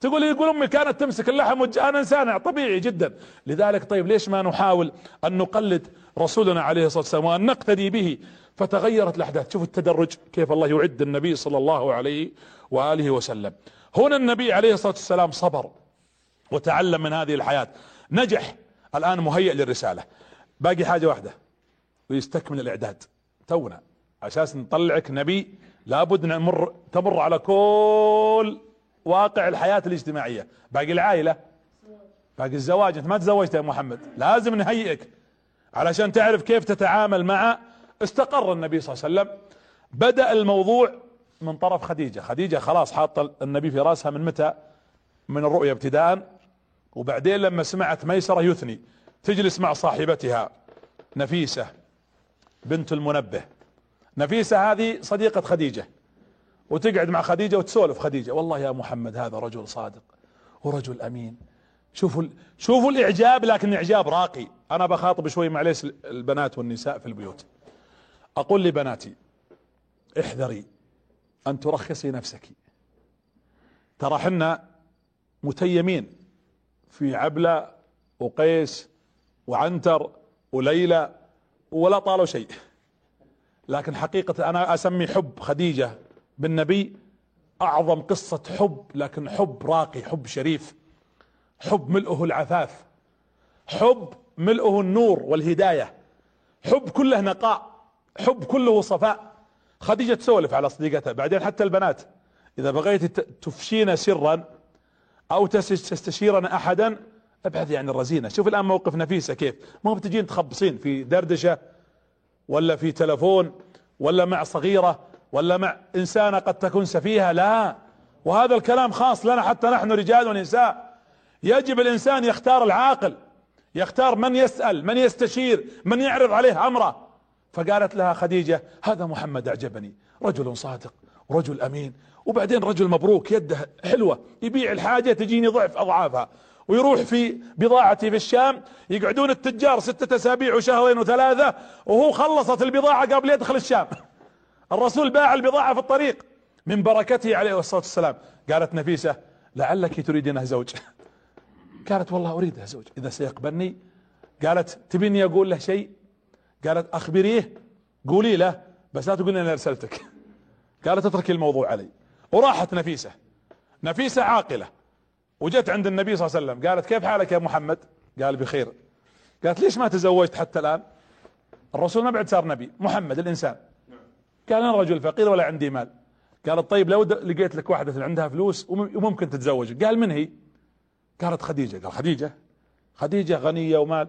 Speaker 1: تقول يقول أمي كانت تمسك اللحم وج... أنا إنسان طبيعي جدا. لذلك طيب ليش ما نحاول أن نقلد رسولنا عليه الصلاة والسلام وأن نقتدي به؟ فتغيرت الأحداث. شوف التدرج كيف الله يعد النبي صلى الله عليه وآله وسلم. هنا النبي عليه الصلاة والسلام صبر. وتعلم من هذه الحياة. نجح. الآن مهيئ للرسالة. باقي حاجة واحدة. ويستكمل الإعداد. تونا. أساس نطلعك نبي. لابد نمر تمر على كل واقع الحياة الاجتماعية. باقي العائلة. باقي الزواج. أنت ما تزوجت يا محمد. لازم نهيئك. علشان تعرف كيف تتعامل مع استقر النبي صلى الله عليه وسلم. بدأ الموضوع من طرف خديجة. خديجة خلاص حاطة النبي في راسها من متى؟ من الرؤية ابتداء. وبعدين لما سمعت ميسرة يثني تجلس مع صاحبتها نفيسة بنت المنبه. نفيسة هذه صديقة خديجة وتقعد مع خديجة وتسولف خديجة والله يا محمد هذا رجل صادق ورجل أمين. شوفوا شوفوا الإعجاب لكن إعجاب راقي. أنا بخاطب شوي معليش البنات والنساء في البيوت. أقول لبناتي احذري أن ترخصي نفسك. ترى حنا متيمين. في عبلة وقيس وعنتر وليلى ولا طالوا شيء. لكن حقيقة أنا أسمي حب خديجة بالنبي أعظم قصة حب لكن حب راقي حب شريف حب ملؤه العفاف حب ملؤه النور والهداية حب كله نقاء حب كله صفاء. خديجة تسولف على صديقتها بعدين حتى البنات إذا بغيت تفشين سرا أو تستشيرن احدا. ابحثي عن الرزينة. شوف الآن موقف نفيسة كيف. ما بتجين تخبصين في دردشة ولا في تلفون ولا مع صغيرة ولا مع إنسانة قد تكون سفيهة؟ لا. وهذا الكلام خاص لنا حتى نحن رجال ونساء. يجب الإنسان يختار العاقل يختار من يسأل من يستشير من يعرض عليه أمره. فقالت لها خديجة هذا محمد أعجبني. رجل صادق رجل أمين وبعدين رجل مبروك يده حلوة يبيع الحاجة تجيني ضعف أضعافها ويروح في بضاعتي في الشام يقعدون التجار ستة أسابيع وشهرين وثلاثة وهو خلصت البضاعة قبل يدخل الشام. الرسول باع البضاعة في الطريق من بركته عليه الصلاة والسلام. قالت نفيسة لعلك تريدينه زوج. قالت والله اريده زوج إذا سيقبلني. قالت تبيني أقول له شيء؟ قالت أخبريه قولي له بس لا تقولي أنا أرسلتك. قالت اتركي الموضوع علي. وراحت نفيسة. نفيسة عاقلة. وجت عند النبي صلى الله عليه وسلم قالت كيف حالك يا محمد؟ قال بخير. قالت ليش ما تزوجت حتى الآن؟ الرسول ما بعد صار نبي محمد الإنسان. قال أنا رجل فقير ولا عندي مال. قالت طيب لو لقيت لك واحدة عندها فلوس وممكن تتزوج. قال من هي؟ قالت خديجة. قال خديجة. خديجة غنية ومال.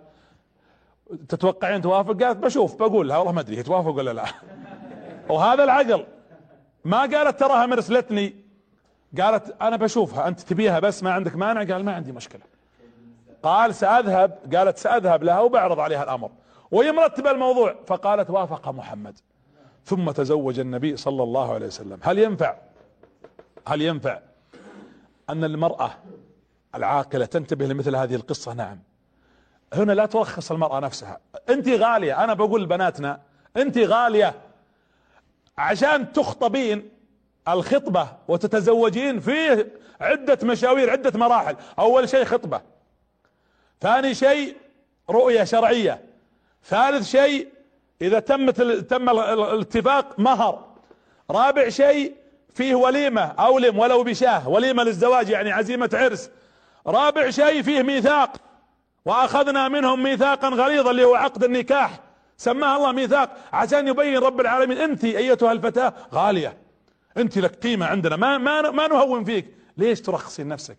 Speaker 1: تتوقعين توافق؟ قالت بشوف بقول لها والله ما أدري توافق ولا لا. وهذا العقل. ما قالت تراها مرسلتني. قالت أنا بشوفها أنت تبيها بس ما عندك مانع؟ قال ما عندي مشكلة. قال سأذهب قالت سأذهب لها وبعرض عليها الأمر. وهي مرتبة الموضوع فقالت وافق محمد. ثم تزوج النبي صلى الله عليه وسلم. هل ينفع؟ هل ينفع أن المرأة العاقلة تنتبه لمثل هذه القصة؟ نعم. هنا لا ترخص المرأة نفسها. أنت غالية أنا بقول لبناتنا أنت غالية. عشان تخطبين الخطبة وتتزوجين فيه عدة مشاوير عدة مراحل. أول شيء خطبة. ثاني شيء رؤية شرعية. ثالث شيء إذا تمت تم الاتفاق مهر. رابع شيء فيه وليمة أولم ولو بشاه. وليمة للزواج يعني عزيمة عرس. رابع شيء فيه ميثاق. وأخذنا منهم ميثاقا غليظا اللي هو عقد النكاح. سماها الله ميثاق. عشان يبين رب العالمين أنت أيتها الفتاة غالية. أنت لك قيمة عندنا. ما, ما, ما نهون فيك. ليش ترخصين نفسك؟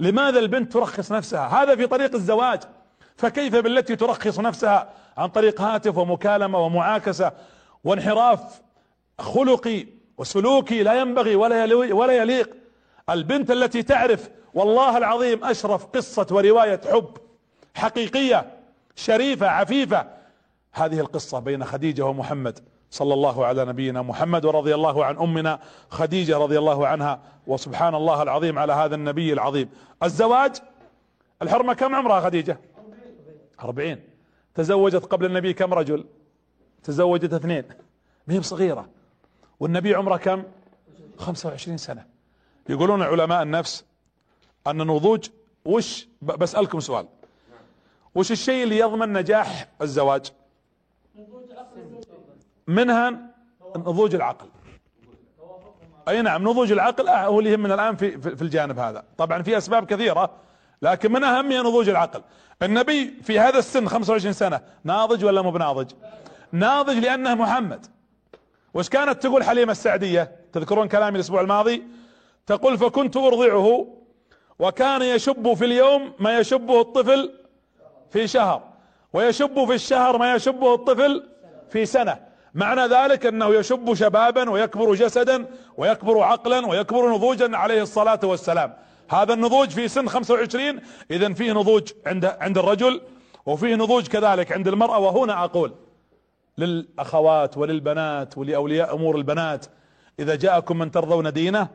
Speaker 1: لماذا البنت ترخص نفسها؟ هذا في طريق الزواج. فكيف بالتي ترخص نفسها؟ عن طريق هاتف ومكالمة ومعاكسة وانحراف خلقي وسلوكي. لا ينبغي ولا ولا يليق. البنت التي تعرف والله العظيم أشرف قصة ورواية حب. حقيقية شريفة عفيفة. هذه القصة بين خديجة ومحمد صلى الله على نبينا محمد ورضي الله عن أمنا خديجة رضي الله عنها وسبحان الله العظيم على هذا النبي العظيم. الزواج؟ الحرمة كم عمرها خديجة؟ أربعين. تزوجت قبل النبي كم رجل؟ تزوجت اثنين. مهم صغيرة والنبي عمره كم؟ خمسة وعشرين سنة. يقولون علماء النفس أن النضوج وش؟ بسألكم سؤال. وش الشيء اللي يضمن نجاح الزواج؟ منها نضوج العقل. أي نعم نضوج العقل هو اللي يهمنا الآن في في الجانب هذا. طبعا في أسباب كثيرة لكن من اهمها نضوج العقل. النبي في هذا السن 25 سنة ناضج ولا مو بناضج؟ ناضج لأنه محمد. وش كانت تقول حليمة السعدية؟ تذكرون كلامي الأسبوع الماضي؟ تقول فكنت أرضعه وكان يشب في اليوم ما يشبه الطفل في شهر ويشب في الشهر ما يشبه الطفل في سنة. معنى ذلك أنه يشب شبابا ويكبر جسدا ويكبر عقلا ويكبر نضوجا عليه الصلاة والسلام. هذا النضوج في سن 25 اذا فيه نضوج عند عند الرجل وفيه نضوج كذلك عند المرأة. وهنا أقول للأخوات وللبنات ولأولياء أمور البنات إذا جاءكم من ترضون دينه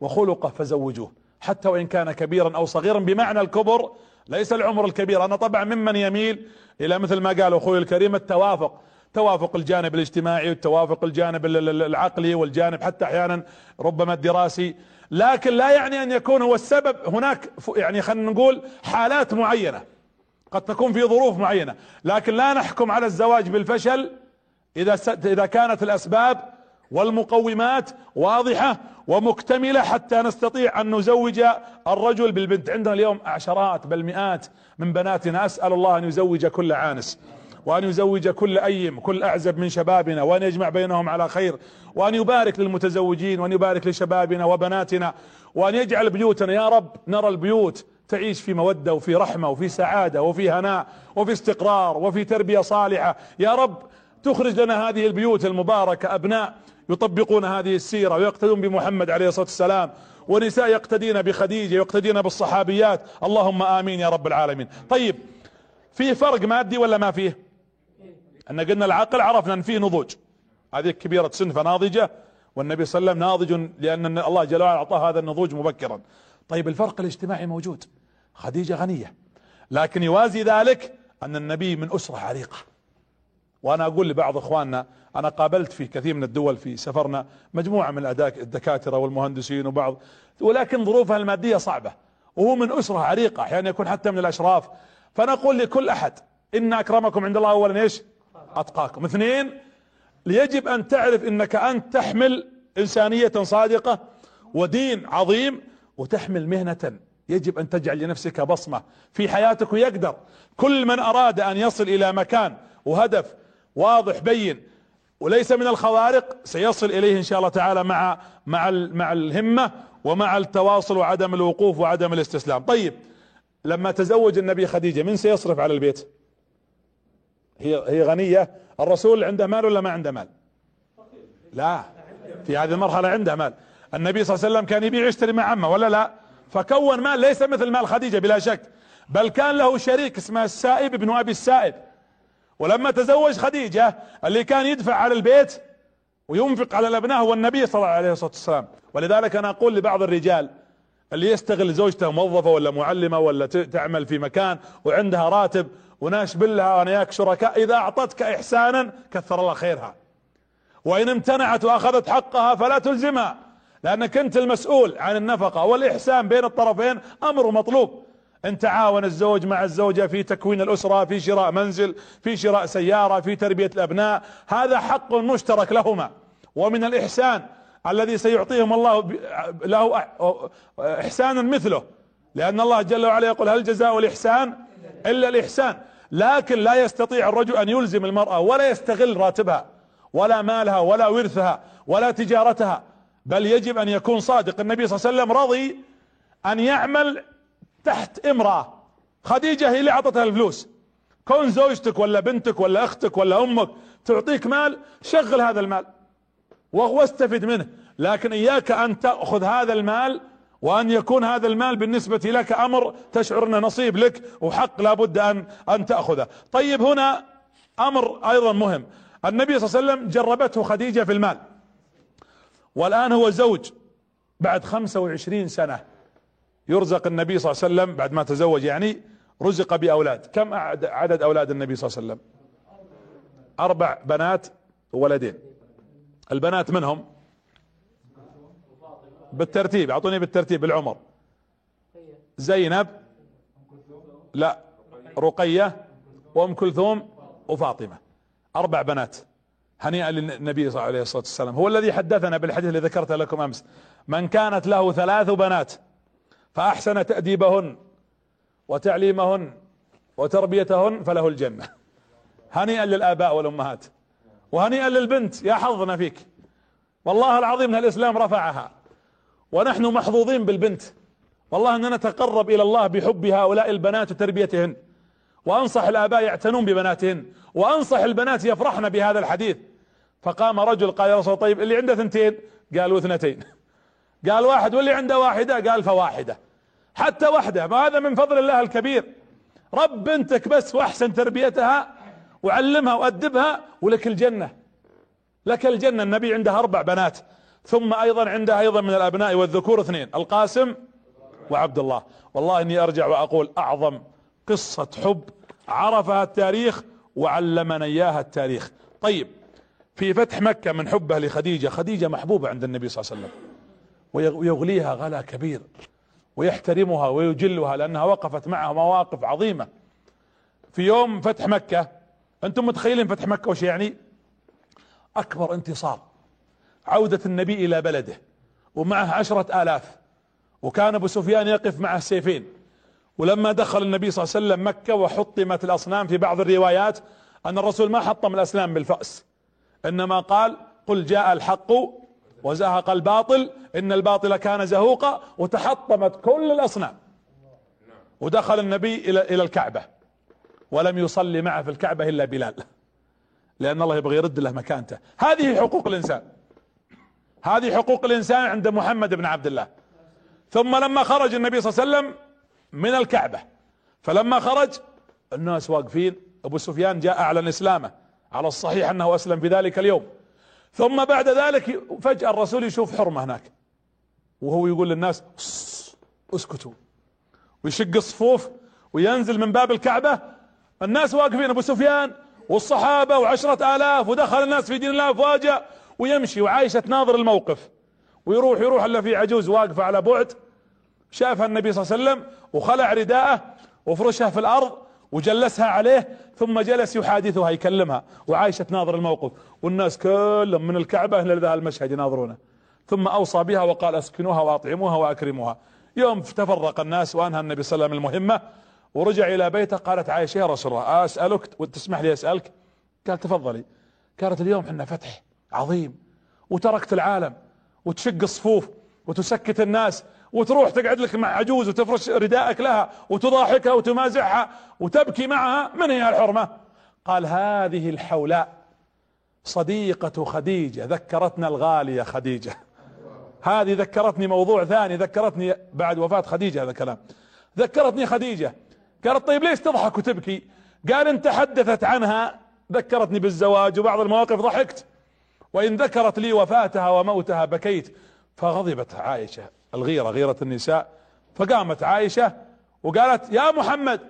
Speaker 1: وخلقه فزوجوه. حتى وإن كان كبيرا أو صغيرا بمعنى الكبر ليس العمر الكبير. أنا طبعا ممن يميل إلى مثل ما قال أخوي الكريم التوافق. توافق الجانب الاجتماعي والتوافق الجانب العقلي والجانب حتى أحيانا ربما الدراسي. لكن لا يعني أن يكون هو السبب. هناك يعني خلينا نقول حالات معينة. قد تكون في ظروف معينة. لكن لا نحكم على الزواج بالفشل. إذا إذا كانت الأسباب والمقومات واضحة ومكتملة حتى نستطيع أن نزوج الرجل بالبنت. عندنا اليوم عشرات بل مئات من بناتنا. أسأل الله أن يزوج كل عانس. وأن يزوج كل ايم كل أعزب من شبابنا وأن يجمع بينهم على خير وأن يبارك للمتزوجين وأن يبارك لشبابنا وبناتنا وأن يجعل بيوتنا يا رب نرى البيوت تعيش في مودة وفي رحمة وفي سعادة وفي هناء وفي استقرار وفي تربية صالحة. يا رب تخرج لنا هذه البيوت المباركة أبناء يطبقون هذه السيرة ويقتدون بمحمد عليه الصلاة والسلام ونساء يقتدين بخديجة يقتدين بالصحابيات. اللهم آمين يا رب العالمين. طيب في فرق مادي ولا ما فيه أن قلنا العقل عرفنا أن فيه نضوج. هذه كبيرة سن فناضجة والنبي صلى الله عليه وسلم ناضج لأن الله جل وعلا أعطاه هذا النضوج مبكرا. طيب الفرق الاجتماعي موجود. خديجة غنية. لكن يوازي ذلك أن النبي من أسرة عريقة. وأنا أقول لبعض إخواننا أنا قابلت في كثير من الدول في سفرنا مجموعة من الدكاترة والمهندسين وبعض. ولكن ظروفها المادية صعبة. وهو من أسرة عريقة أحيانا يكون حتى من الأشراف. فنقول لكل أحد إن أكرمكم عند الله اولا إيش؟ أتقاكم. اثنين يجب أن تعرف إنك أنت تحمل إنسانية صادقة ودين عظيم وتحمل مهنة. يجب أن تجعل لنفسك بصمة. في حياتك ويقدر كل من أراد أن يصل إلى مكان وهدف واضح بين وليس من الخوارق سيصل إليه إن شاء الله تعالى مع مع مع الهمة ومع التواصل وعدم الوقوف وعدم الاستسلام. طيب لما تزوج النبي خديجة من سيصرف على البيت؟ هي هي غنية. الرسول عنده مال ولا ما عنده مال؟ لا. في هذه المرحلة عنده مال. النبي صلى الله عليه وسلم كان يبيع يشتري مع عمه ولا لا؟ فكون مال ليس مثل مال خديجة بلا شك. بل كان له شريك اسمه السائب ابن أبي السائب. ولما تزوج خديجة اللي كان يدفع على البيت وينفق على الأبناء هو النبي صلى الله عليه والسلام. ولذلك أنا أقول لبعض الرجال اللي يستغل زوجته موظفة ولا معلمة ولا تعمل في مكان وعندها راتب وناش بالله وأنا ياك شركاء إذا أعطتك إحسانا كثر الله خيرها. وإن امتنعت وأخذت حقها فلا تلزمها لأنك أنت المسؤول عن النفقة والإحسان بين الطرفين أمر مطلوب. إن تعاون الزوج مع الزوجة في تكوين الأسرة في شراء منزل في شراء سيارة في تربية الأبناء هذا حق مشترك لهما. ومن الإحسان الذي سيعطيهم الله له إحسانا مثله لأن الله جل وعلا يقول هل جزاء الإحسان إلا الإحسان؟ لكن لا يستطيع الرجل أن يلزم المرأة ولا يستغل راتبها ولا مالها ولا ورثها ولا تجارتها بل يجب أن يكون صادق. النبي صلى الله عليه وسلم رضي أن يعمل تحت امرأة. خديجة هي اللي أعطتها الفلوس. كون زوجتك ولا بنتك ولا أختك ولا أمك تعطيك مال شغل هذا المال واستفد منه. لكن إياك أن تأخذ هذا المال وأن يكون هذا المال بالنسبة لك أمر تشعر انه نصيب لك وحق لابد ان أن تأخذه. طيب هنا أمر أيضا مهم. النبي صلى الله عليه وسلم جربته خديجة في المال. والآن هو زوج بعد 25 سنة. يرزق النبي صلى الله عليه وسلم بعد ما تزوج يعني رزق بأولاد. كم عدد أولاد النبي صلى الله عليه وسلم؟ أربع بنات وولدين. البنات منهم؟ بالترتيب أعطوني بالترتيب بالعمر زينب لا رقية وأم كلثوم وفاطمة. أربع بنات. هنيئا للنبي صلى الله عليه والسلام. هو الذي حدثنا بالحديث الذي ذكرته لكم أمس. من كانت له ثلاث بنات فأحسن تأديبهن وتعليمهن وتربيتهن فله الجنة. هنيئا للآباء والأمهات. وهنيئا للبنت. يا حظنا فيك. والله العظيم إن الإسلام رفعها. ونحن محظوظين بالبنت. والله أننا نتقرب إلى الله بحب هؤلاء البنات وتربيتهن. وأنصح الآباء يعتنون ببناتهن. وأنصح البنات يفرحن بهذا الحديث. فقام رجل قال يا رسول طيب اللي عنده ثنتين؟ قالوا اثنتين. قال واحد واللي عنده واحدة؟ قال فواحدة. حتى واحدة ما هذا من فضل الله الكبير. رب بنتك بس واحسن تربيتها وعلمها وأدبها ولك الجنة. لك الجنة. النبي عنده أربع بنات. ثم أيضا عنده أيضا من الأبناء والذكور اثنين القاسم وعبد الله والله إني أرجع وأقول أعظم قصة حب عرفها التاريخ وعلمنا إياها التاريخ. طيب في فتح مكة من حبه لخديجة خديجة محبوبة عند النبي صلى الله عليه وسلم ويغليها غلا كبير ويحترمها ويجلها لأنها وقفت معها مواقف عظيمة. في يوم فتح مكة أنتم متخيلين فتح مكة وش يعني؟ أكبر انتصار. عودة النبي إلى بلده ومعه عشرة آلاف. وكان أبو سفيان يقف معه سيفين ولما دخل النبي صلى الله عليه وسلم مكة وحطمت الأصنام في بعض الروايات أن الرسول ما حطم الاسنام بالفأس. إنما قال قل جاء الحق وزهق الباطل إن الباطل كان زهوقا وتحطمت كل الأصنام. ودخل النبي إلى إلى الكعبة. ولم يصلي معه في الكعبة إلا بلال. لأن الله يبغى يرد له مكانته. هذه حقوق الإنسان. هذه حقوق الإنسان عند محمد بن عبد الله. ثم لما خرج النبي صلى الله عليه وسلم من الكعبة فلما خرج الناس واقفين أبو سفيان جاء أعلن إسلامه على الصحيح أنه أسلم في ذلك اليوم. ثم بعد ذلك فجأة الرسول يشوف حرمة هناك. وهو يقول للناس اسكتوا. ويشق الصفوف وينزل من باب الكعبة. الناس واقفين أبو سفيان والصحابة وعشرة آلاف ودخل الناس في دين الله أفواجا. ويمشي وعايشة تناظر الموقف. ويروح يروح إلا في عجوز واقفة على بعد. شافها النبي صلى الله عليه وسلم وخلع رداءه وفرشها في الأرض وجلسها عليه ثم جلس يحادثها يكلمها. وعايشة تناظر الموقف. والناس كلهم من الكعبة إلى ذا المشهد يناظرونه. ثم أوصى بها وقال أسكنوها وأطعموها وأكرموها. يوم تفرق الناس وأنهى النبي صلى الله عليه وسلم المهمة ورجع إلى بيته قالت عائشة يا رسول الله أسألك وتسمح لي أسألك؟ قال تفضلي. قالت اليوم إحنا فتح. عظيم. وتركت العالم وتشق الصفوف وتسكت الناس وتروح تقعد لك مع عجوز وتفرش رداءك لها وتضاحكها وتمازحها وتبكي معها. من هي الحرمة؟ قال هذه الحولاء. صديقة خديجة ذكرتنا الغالية خديجة. هذه ذكرتني موضوع ثاني ذكرتني بعد وفاة خديجة هذا الكلام. ذكرتني خديجة. قالت طيب ليش تضحك وتبكي؟ قال إن تحدثت عنها ذكرتني بالزواج وبعض المواقف ضحكت. وإن ذكرت لي وفاتها وموتها بكيت فغضبت عائشة. الغيرة غيرة النساء. فقامت عائشة وقالت يا محمد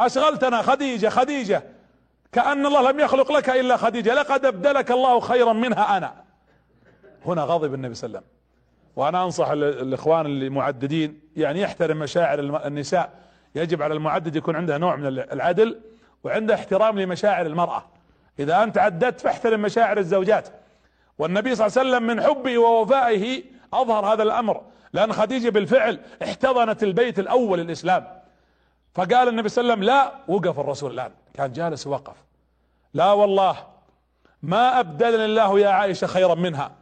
Speaker 1: أشغلتنا خديجة خديجة. كأن الله لم يخلق لك إلا خديجة. لقد أبدلك الله خيرا منها أنا. هنا غضب النبي صلى الله عليه وسلم. وأنا أنصح الإخوان المعددين يعني يحترم مشاعر النساء. يجب على المعدد يكون عنده نوع من العدل وعنده احترام لمشاعر المرأة. إذا أنت عددت فاحترم مشاعر الزوجات. والنبي صلى الله عليه وسلم من حبه ووفائه أظهر هذا الأمر. لأن خديجة بالفعل احتضنت البيت الأول الاسلام فقال النبي صلى الله عليه وسلم لا وقف الرسول الآن. كان جالس وقف. لا والله ما أبدلني الله يا عائشة خيرا منها.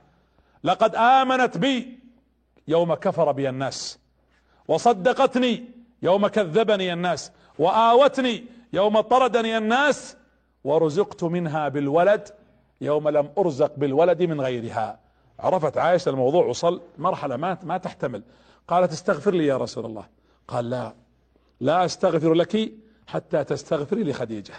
Speaker 1: لقد آمنت بي يوم كفر بي الناس وصدقتني يوم كذبني الناس وآوتني يوم طردني الناس ورزقت منها بالولد يوم لم أرزق بالولد من غيرها. عرفت عائشة الموضوع وصل مرحلة ما ما تحتمل. قالت استغفر لي يا رسول الله. قال لا. لا أستغفر لك حتى تستغفري لخديجة.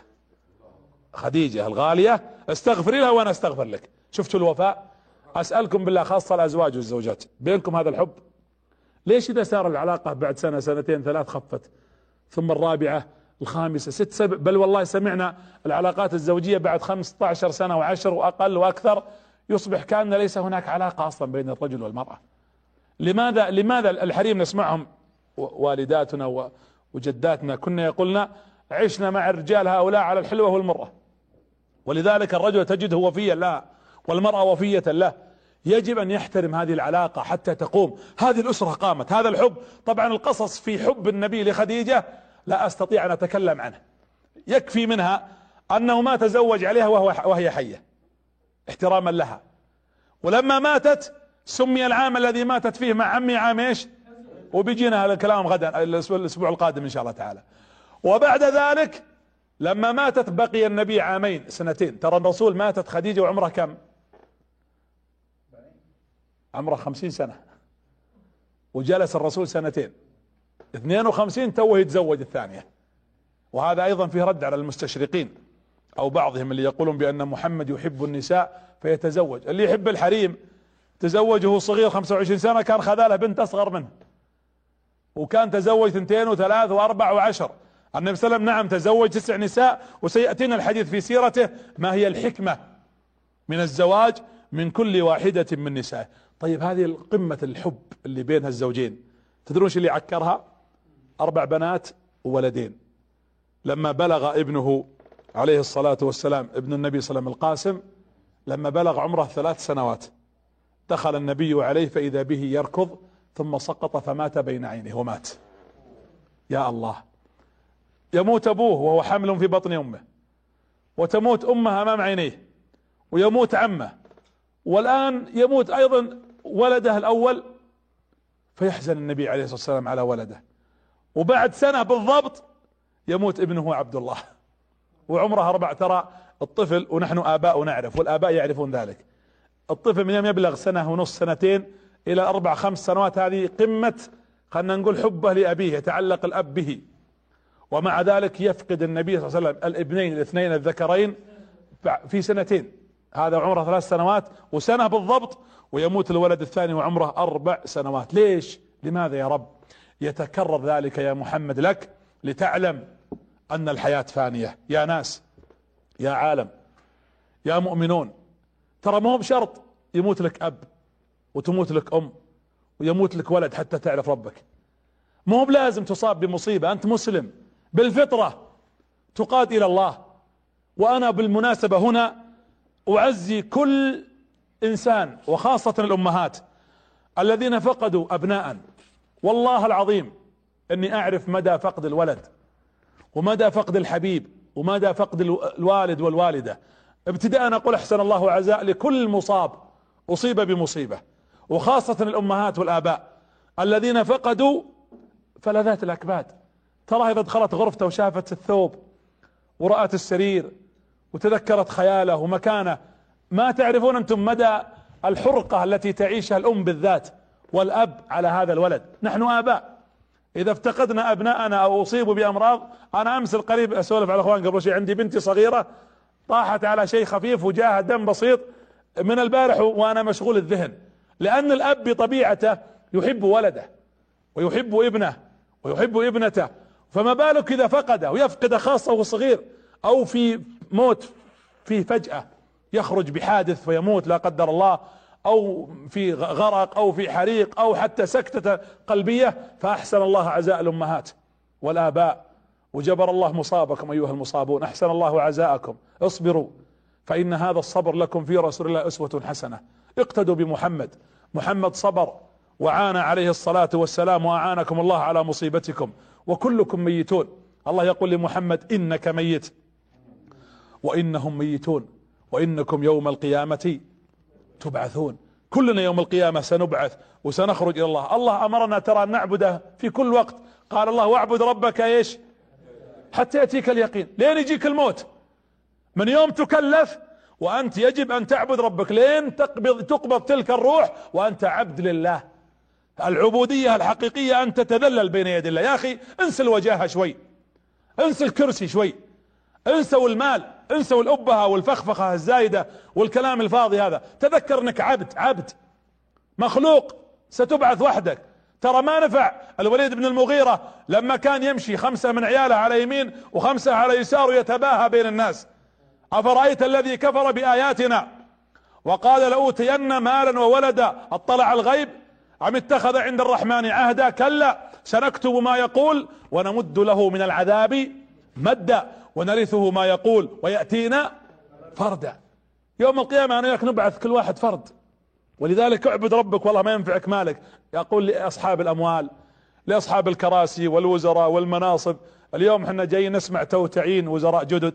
Speaker 1: خديجة الغالية استغفري لها وأنا أستغفر لك. شفتوا الوفاء؟ أسألكم بالله خاصة الأزواج والزوجات. بينكم هذا الحب؟ ليش إذا صار العلاقة بعد سنة سنتين ثلاث خفت؟ ثم الرابعة الخامسة ست سبع بل والله سمعنا العلاقات الزوجية بعد 15 سنة وعشر وأقل وأكثر يصبح كأن ليس هناك علاقة أصلا بين الرجل والمرأة. لماذا لماذا الحريم نسمعهم؟ والداتنا وجداتنا. كنا يقولنا عشنا مع الرجال هؤلاء على الحلوة والمرة. ولذلك الرجل تجده وفيا له والمرأة وفية له. يجب أن يحترم هذه العلاقة حتى تقوم. هذه الأسرة قامت هذا الحب. طبعا القصص في حب النبي لخديجة لا أستطيع أن أتكلم عنه. يكفي منها أنه ما تزوج عليها وهو وهي حية احتراما لها. ولما ماتت سمي العام الذي ماتت فيه مع عمي عام إيش؟ وبيجينا هذا الكلام غدا الأسبوع القادم إن شاء الله تعالى. وبعد ذلك لما ماتت بقي النبي عامين سنتين. ترى الرسول ماتت خديجة وعمره كم؟ عمره خمسين سنة. وجلس الرسول سنتين. اثنين وخمسين توه يتزوج الثانية. وهذا أيضا فيه رد على المستشرقين أو بعضهم اللي يقولون بأن محمد يحب النساء فيتزوج. اللي يحب الحريم تزوجه صغير 25 سنة كان خذاله بنت أصغر منه. وكان تزوج اثنتين وثلاث وأربع وعشر. النبي صلى الله عليه وسلم نعم تزوج تسع نساء وسيأتينا الحديث في سيرته ما هي الحكمة من الزواج من كل واحدة من نسائه. طيب هذه القمة الحب اللي بين الزوجين. تدرون اللي عكرها؟ أربع بنات وولدين. لما بلغ ابنه عليه الصلاة والسلام ابن النبي صلى الله عليه وسلم القاسم لما بلغ عمره ثلاث سنوات دخل النبي عليه فإذا به يركض ثم سقط فمات بين عينه ومات. يا الله. يموت أبوه وهو حمل في بطن أمه. وتموت أمه أمام عينيه. ويموت عمه. والآن يموت أيضا ولده الأول فيحزن النبي عليه الصلاة والسلام على ولده. وبعد سنة بالضبط يموت ابنه عبد الله. وعمره أربع ترى الطفل ونحن آباء نعرف والآباء يعرفون ذلك. الطفل من يوم يبلغ سنة ونص سنتين إلى أربع خمس سنوات هذه قمة خلنا نقول حبه لأبيه يتعلق الأب به. ومع ذلك يفقد النبي صلى الله عليه وسلم الابنين الاثنين الذكرين في سنتين. هذا عمره ثلاث سنوات وسنة بالضبط ويموت الولد الثاني وعمره أربع سنوات. ليش؟ لماذا يا رب؟ يتكرر ذلك يا محمد لك لتعلم أن الحياة فانية. يا ناس يا عالم يا مؤمنون ترى ما هو بشرط يموت لك أب وتموت لك أم ويموت لك ولد حتى تعرف ربك. ما هو بلازم تصاب بمصيبة أنت مسلم. بالفطرة تقاد إلى الله. وأنا بالمناسبة هنا أعزي كل إنسان وخاصة الأمهات الذين فقدوا أبناء. والله العظيم أني أعرف مدى فقد الولد ومدى فقد الحبيب ومدى فقد الوالد والوالدة. ابتداء أقول أحسن الله عزاء لكل مصاب أصيب بمصيبة وخاصة الأمهات والآباء. الذين فقدوا فلذات الأكباد. ترى إذا دخلت غرفته وشافت الثوب ورأت السرير وتذكرت خياله ومكانه ما تعرفون أنتم مدى الحرقة التي تعيشها الأم بالذات. والأب على هذا الولد. نحن آباء. إذا افتقدنا أبناءنا أو أصيبوا بأمراض أنا أمس القريب أسولف على الأخوان قبل شيء عندي بنتي صغيرة طاحت على شيء خفيف وجاها دم بسيط من البارح وأنا مشغول الذهن. لأن الأب بطبيعته يحب ولده ويحب ابنه ويحب ابنته. فما بالك إذا فقده ويفقد خاصة وهو صغير أو في موت فيه فجأة يخرج بحادث فيموت لا قدر الله. أو في غرق أو في حريق أو حتى سكتة قلبية فأحسن الله عزاء الأمهات. والآباء وجبر الله مصابكم أيها المصابون. أحسن الله عزاءكم. اصبروا فإن هذا الصبر لكم في رسول الله أسوة حسنة. اقتدوا بمحمد. محمد صبر وعانى عليه الصلاة والسلام وأعانكم الله على مصيبتكم. وكلكم ميتون. الله يقول لمحمد إنك ميت. وإنهم ميتون. وإنكم يوم القيامة تبعثون. كلنا يوم القيامة سنبعث وسنخرج إلى الله. الله أمرنا ترى أن نعبده في كل وقت. قال الله واعبد ربك إيش؟ حتى يأتيك اليقين. لين يجيك الموت؟ من يوم تكلف وأنت يجب أن تعبد ربك. لين تقبض تقبض تلك الروح وأنت عبد لله. العبودية الحقيقية أن تتذلل بين يدي الله. يا أخي انسى الوجاهة شوي. انسى الكرسي شوي. انسوا المال. انسوا الأبهة والفخفخة الزايدة والكلام الفاضي هذا. تذكر أنك عبد عبد مخلوق ستبعث وحدك. ترى ما نفع الوليد بن المغيرة لما كان يمشي خمسة من عياله على يمين وخمسة على يسار يتباهى بين الناس. أفرأيت الذي كفر بآياتنا؟ وقال لأوتين مالا وولدا أطلع الغيب؟ أم اتخذ عند الرحمن عهدا؟ كلا. سنكتب ما يقول ونمد له من العذاب مدا. ونرثه ما يقول ويأتينا فردا. يوم القيامة أنا وياك نبعث كل واحد فرد. ولذلك اعبد ربك والله ما ينفعك مالك. يقول لأصحاب الأموال لأصحاب الكراسي والوزراء والمناصب اليوم إحنا جايين نسمع توتعين وزراء جدد.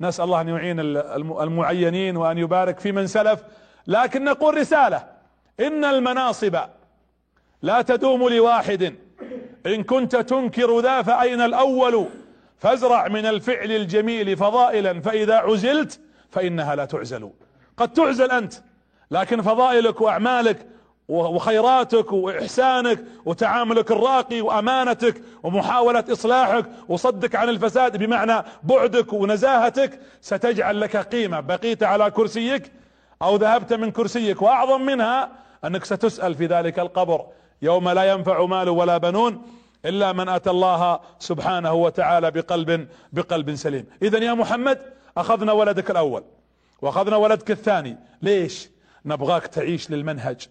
Speaker 1: نسأل الله أن يعين المعينين وأن يبارك في من سلف. لكن نقول رسالة. إن المناصب لا تدوم لواحد. إن كنت تنكر ذا فأين الأول؟ فازرع من الفعل الجميل فضائلا فإذا عزلت فإنها لا تعزل. قد تعزل أنت لكن فضائلك وأعمالك وخيراتك وإحسانك وتعاملك الراقي وأمانتك ومحاولة إصلاحك وصدك عن الفساد بمعنى بعدك ونزاهتك ستجعل لك قيمة. بقيت على كرسيك أو ذهبت من كرسيك وأعظم منها أنك ستسأل في ذلك القبر. يوم لا ينفع مال ولا بنون إلا من أتى الله سبحانه وتعالى بقلب بقلب سليم. اذا يا محمد أخذنا ولدك الأول وأخذنا ولدك الثاني. ليش؟ نبغاك تعيش للمنهج.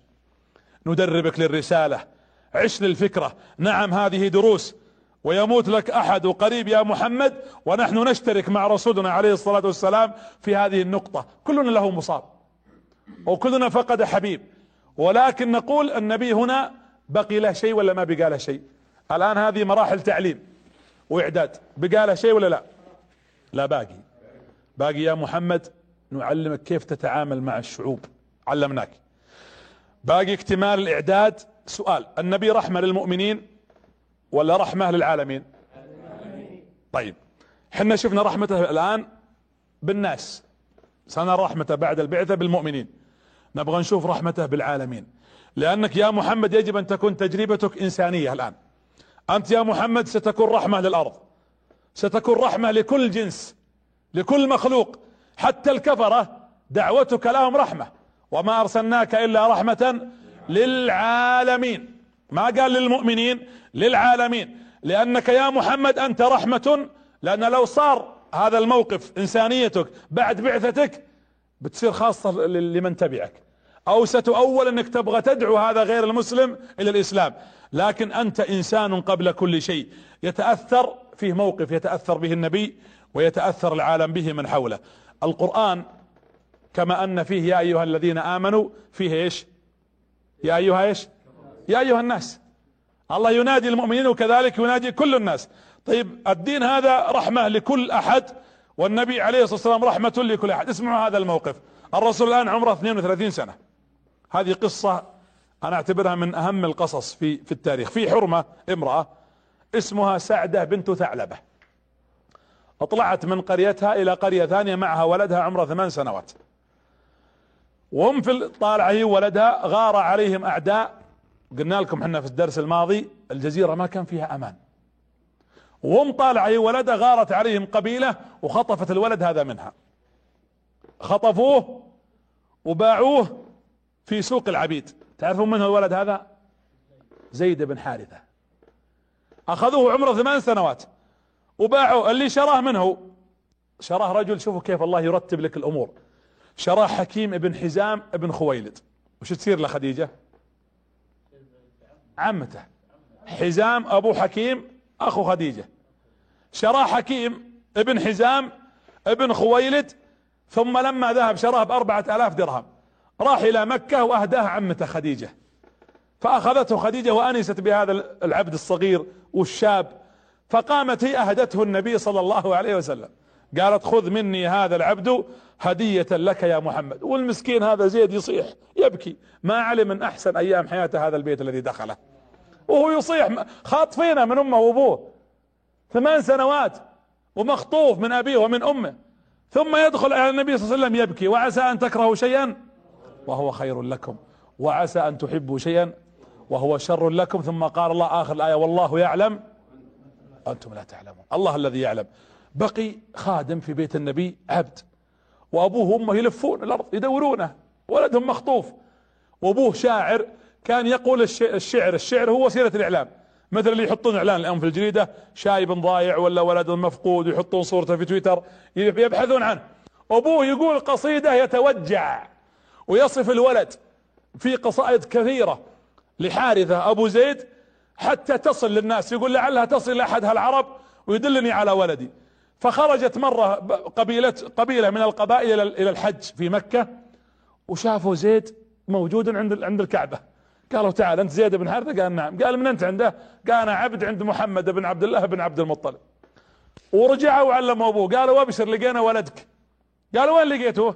Speaker 1: ندربك للرسالة. عش للفكرة. نعم هذه دروس. ويموت لك أحد وقريب يا محمد ونحن نشترك مع رسولنا عليه الصلاة والسلام في هذه النقطة. كلنا له مصاب وكلنا فقد حبيب. ولكن نقول النبي هنا بقي له شيء ولا ما بقى له شيء؟ الآن هذه مراحل تعليم وإعداد. بقى له شيء ولا لا؟ لا باقي. باقي يا محمد نعلمك كيف تتعامل مع الشعوب. علمناك. باقي اكتمال الإعداد. سؤال النبي رحمة للمؤمنين ولا رحمة للعالمين؟ طيب حنا شفنا رحمته الآن بالناس. سنرى رحمته بعد البعثة بالمؤمنين. نبغى نشوف رحمته بالعالمين. لأنك يا محمد يجب أن تكون تجربتك إنسانية الآن. أنت يا محمد ستكون رحمة للأرض ستكون رحمة لكل جنس لكل مخلوق حتى الكفرة دعوتك لهم رحمة وما أرسلناك إلا رحمة للعالمين. ما قال للمؤمنين؟ للعالمين. لأنك يا محمد أنت رحمة لأن لو صار هذا الموقف إنسانيتك بعد بعثتك بتصير خاصة لمن تبعك أو ستؤول أنك تبغى تدعو هذا غير المسلم إلى الإسلام. لكن أنت إنسان قبل كل شيء. يتأثر فيه موقف يتأثر به النبي ويتأثر العالم به من حوله. القرآن كما أن فيه يا أيها الذين آمنوا فيه إيش؟ يا أيها إيش؟ يا أيها الناس. الله ينادي المؤمنين وكذلك ينادي كل الناس. طيب الدين هذا رحمة لكل أحد والنبي عليه الصلاة والسلام رحمة لكل أحد. اسمعوا هذا الموقف. الرسول الآن عمره 32 سنة. هذه قصة أنا أعتبرها من أهم القصص في في التاريخ. في حرمة امرأة اسمها سعدة بنت ثعلبة. أطلعت من قريتها إلى قرية ثانية معها ولدها عمره ثمان سنوات. وهم في الطالعة هي ولدها غار عليهم أعداء. قلنا لكم إحنا في الدرس الماضي الجزيرة ما كان فيها أمان. وهم طالعة هي ولدها غارت عليهم قبيلة وخطفت الولد هذا منها. خطفوه وباعوه في سوق العبيد. تعرفون من هو الولد هذا؟ زيد بن حارثة. أخذوه عمره ثمان سنوات وباعوا اللي شراه منه شراه رجل شوفوا كيف الله يرتب لك الأمور. شراه حكيم ابن حزام ابن خويلد. وش تصير لخديجة عمته. حزام أبو حكيم أخو خديجة. شراه حكيم ابن حزام ابن خويلد ثم لما ذهب شراه بأربعة آلاف درهم. راح إلى مكة واهداه عمته خديجة. فأخذته خديجة وأنست بهذا العبد الصغير والشاب. فقامت هي أهدته النبي صلى الله عليه وسلم. قالت خذ مني هذا العبد هدية لك يا محمد. والمسكين هذا زيد يصيح يبكي. ما علم من أحسن أيام حياته هذا البيت الذي دخله. وهو يصيح خاطفينه من أمه وأبوه. ثمان سنوات ومخطوف من أبيه ومن أمه. ثم يدخل على النبي صلى الله عليه وسلم يبكي وعسى أن تكرهوا شيئا. وهو خير لكم. وعسى أن تحبوا شيئا وهو شر لكم. ثم قال الله آخر الآية والله يعلم أنتم لا تعلمون. الله الذي يعلم. بقي خادم في بيت النبي عبد. وأبوه وأمه يلفون الأرض يدورونه. ولدهم مخطوف. وأبوه شاعر كان يقول الشعر. الشعر هو وسيلة الإعلام. مثل اللي يحطون إعلان الآن في الجريدة شايب ضايع ولا ولد مفقود ويحطون صورته في تويتر يبحثون عنه. أبوه يقول قصيدة يتوجع. ويصف الولد في قصائد كثيرة لحارثة أبو زيد حتى تصل للناس يقول لعلها تصل لأحد هالعرب ويدلني على ولدي. فخرجت مرة قبيلة قبيلة من القبائل إلى الحج في مكة وشافوا زيد موجود عند عند الكعبة. قالوا تعال أنت زيد بن حارثة؟ قال نعم. قال من أنت عنده؟ قال أنا عبد عند محمد بن عبد الله بن عبد المطلب. ورجعوا وعلموا أبوه. قالوا أبشر لقينا ولدك. قالوا وين لقيته؟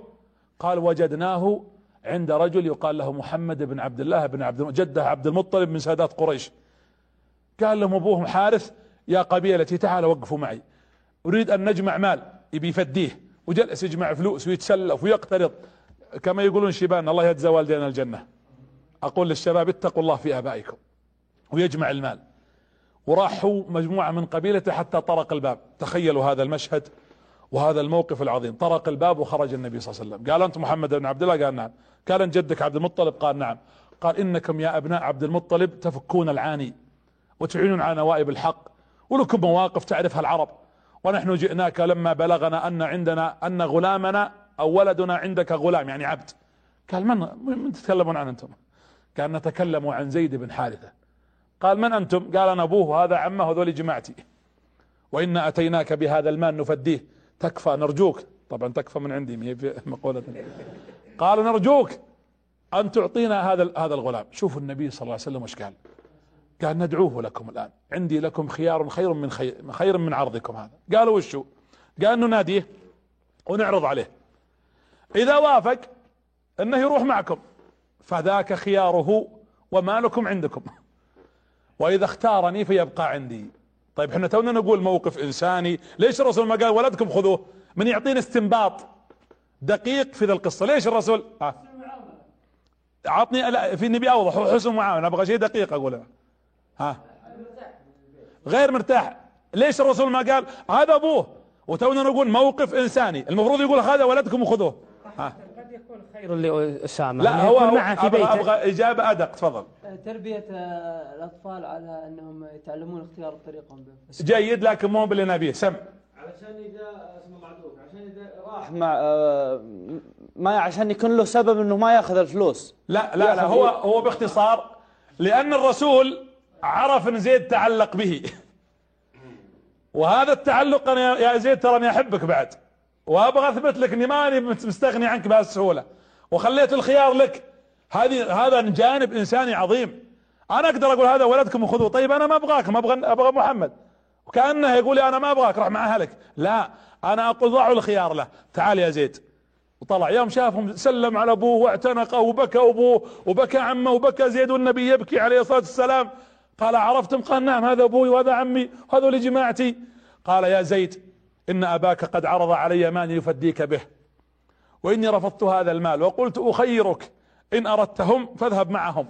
Speaker 1: قال وجدناه عند رجل يقال له محمد بن عبد الله بن عبد جده عبد المطلب من سادات قريش. قال لهم أبوهم حارث يا قبيلتي تعالوا وقفوا معي. أريد أن نجمع مال. يبي يفديه. وجلس يجمع فلوس ويتسلف ويقترض. كما يقولون شبان الله يجزى والدينا الجنة. أقول للشباب اتقوا الله في آبائكم. ويجمع المال. وراحوا مجموعة من قبيلته حتى طرق الباب. تخيلوا هذا المشهد. وهذا الموقف العظيم. طرق الباب وخرج النبي صلى الله عليه وسلم. قال أنت محمد بن عبد الله؟ قال نعم. قال أنت جدك عبد المطلب؟ قال نعم. قال إنكم يا أبناء عبد المطلب تفكون العاني وتعينون على نوائب الحق ولكم مواقف تعرفها العرب. ونحن جئناك لما بلغنا أن عندنا أن غلامنا أو ولدنا عندك غلام يعني عبد. قال من من تتكلمون عن أنتم؟ قال نتكلم عن زيد بن حارثة. قال من أنتم؟ قال أنا أبوه هذا عمه هذول جماعتي. وإن أتيناك بهذا المال نفديه. تكفى نرجوك. طبعا تكفى من عندي هي في مقولة. قال نرجوك أن تعطينا هذا هذا الغلام. شوفوا النبي صلى الله عليه وسلم وش قال. قال ندعوه لكم الآن. عندي لكم خيار خير من خير, خير من عرضكم هذا. قالوا وشو؟ قال نناديه ونعرض عليه. إذا وافق أنه يروح معكم. فذاك خياره ومالكم عندكم. وإذا اختارني فيبقى عندي. طيب إحنا تونا نقول موقف إنساني. ليش الرسول ما قال ولدكم خذوه؟ من يعطينا استنباط دقيق في ذا القصة. ليش الرسول؟ آه. عطني لا في نبي أوضح حسن معاونة أبغى شيء دقيق أقول ها؟ غير مرتاح. ليش الرسول ما قال هذا أبوه؟ وتونا نقول موقف إنساني. المفروض يقول هذا ولدكم وخذوه. ها؟
Speaker 2: خير لأسامة
Speaker 1: لا هو, هو أبغى, أبغى إجابة أدق تفضل.
Speaker 3: تربية آه، الأطفال على أنهم يتعلمون اختيار الطريق
Speaker 1: جيد لكن مو باللي نبيه. سم
Speaker 4: علشان إذا اسمه معذور عشان إذا راح مع آه، ما عشان يكون له سبب إنه ما يأخذ الفلوس.
Speaker 1: لا لا لا هو هو باختصار لأن الرسول عرف أن زيد تعلق به. وهذا التعلق أنا يا زيد ترى أني أحبك بعد. وأبغى أثبت لك إني ماني مستغني عنك بهالسهولة. وخليت الخيار لك. هذه هذا جانب إنساني عظيم. أنا أقدر أقول هذا ولدكم وخذوه. طيب أنا ما أبغاك ما أبغى أبغى محمد. وكأنه يقول أنا ما أبغاك روح مع أهلك. لا أنا أقول ضعوا الخيار له. تعال يا زيد. وطلع. يوم شافهم سلم على أبوه واعتنقه وبكى أبوه وبكى عمه وبكى زيد والنبي يبكي عليه الصلاة والسلام. قال عرفتم؟ قال نعم هذا أبوي وهذا عمي وهذول جماعتي. قال يا زيد إن أباك قد عرض علي مال يفديك به. وإني رفضت هذا المال وقلت أخيرك إن أردتهم فاذهب معهم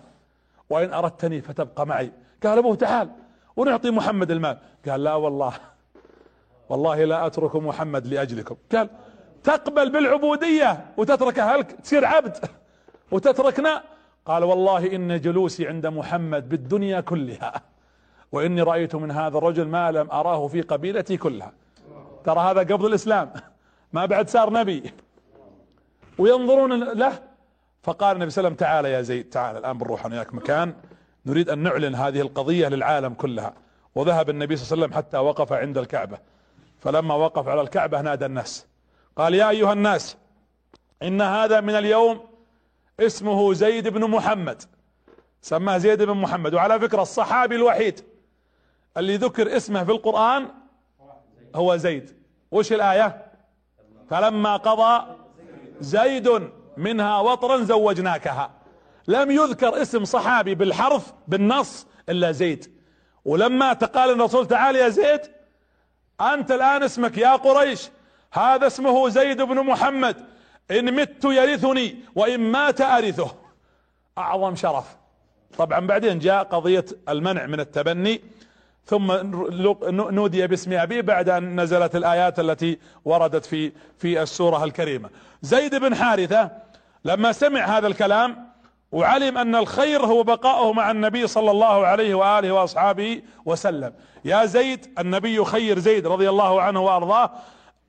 Speaker 1: وإن أردتني فتبقى معي. قال أبوه تعال ونعطي محمد المال. قال لا والله والله لا أترك محمد لأجلكم. قال تقبل بالعبودية وتترك أهلك تصير عبد وتتركنا. قال والله إن جلوسي عند محمد بالدنيا كلها وإني رأيت من هذا الرجل ما لم أراه في قبيلتي كلها. ترى هذا قبل الإسلام ما بعد صار نبي. وينظرون له. فقال النبي صلى الله عليه وسلم تعال يا زيد تعال الآن بنروح أنا وياك مكان نريد أن نعلن هذه القضية للعالم كلها. وذهب النبي صلى الله عليه وسلم حتى وقف عند الكعبة. فلما وقف على الكعبة نادى الناس. قال يا أيها الناس إن هذا من اليوم اسمه زيد بن محمد. سماه زيد بن محمد. وعلى فكرة الصحابي الوحيد اللي ذكر اسمه في القرآن هو زيد. وش الآية؟ فلما قضى زيد منها وطرا زوجناكها. لم يذكر اسم صحابي بالحرف بالنص إلا زيد. ولما تقال الرسول تعالى يا زيد أنت الآن اسمك يا قريش. هذا اسمه زيد بن محمد. إن مت يرثني وإن مات أرثه. أعظم شرف. طبعا بعدين جاء قضية المنع من التبني. ثم نودي باسم ابيه بعد أن نزلت الآيات التي وردت في في السورة الكريمة. زيد بن حارثة لما سمع هذا الكلام وعلم أن الخير هو بقاؤه مع النبي صلى الله عليه وآله وأصحابه وسلم. يا زيد النبي خير زيد رضي الله عنه وأرضاه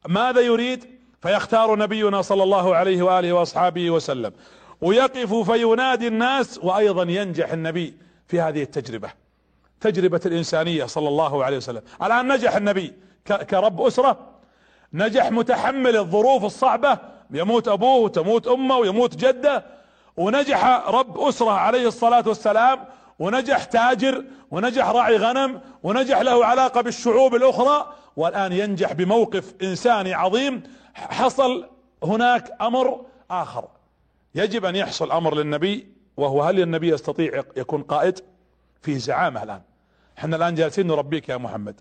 Speaker 1: ماذا يريد؟ فيختار نبينا صلى الله عليه وآله وأصحابه وسلم. ويقف فينادي الناس وأيضا ينجح النبي في هذه التجربة. تجربة الإنسانية صلى الله عليه وسلم. الآن نجح النبي كرب أسرة نجح متحمل الظروف الصعبة يموت أبوه وتموت أمه ويموت جده ونجح رب أسرة عليه الصلاة والسلام ونجح تاجر ونجح راعي غنم ونجح له علاقة بالشعوب الأخرى والآن ينجح بموقف إنساني عظيم حصل هناك أمر آخر. يجب أن يحصل أمر للنبي وهو هل النبي يستطيع يكون قائد؟ في زعامة الآن. إحنا الآن جالسين نربيك يا محمد.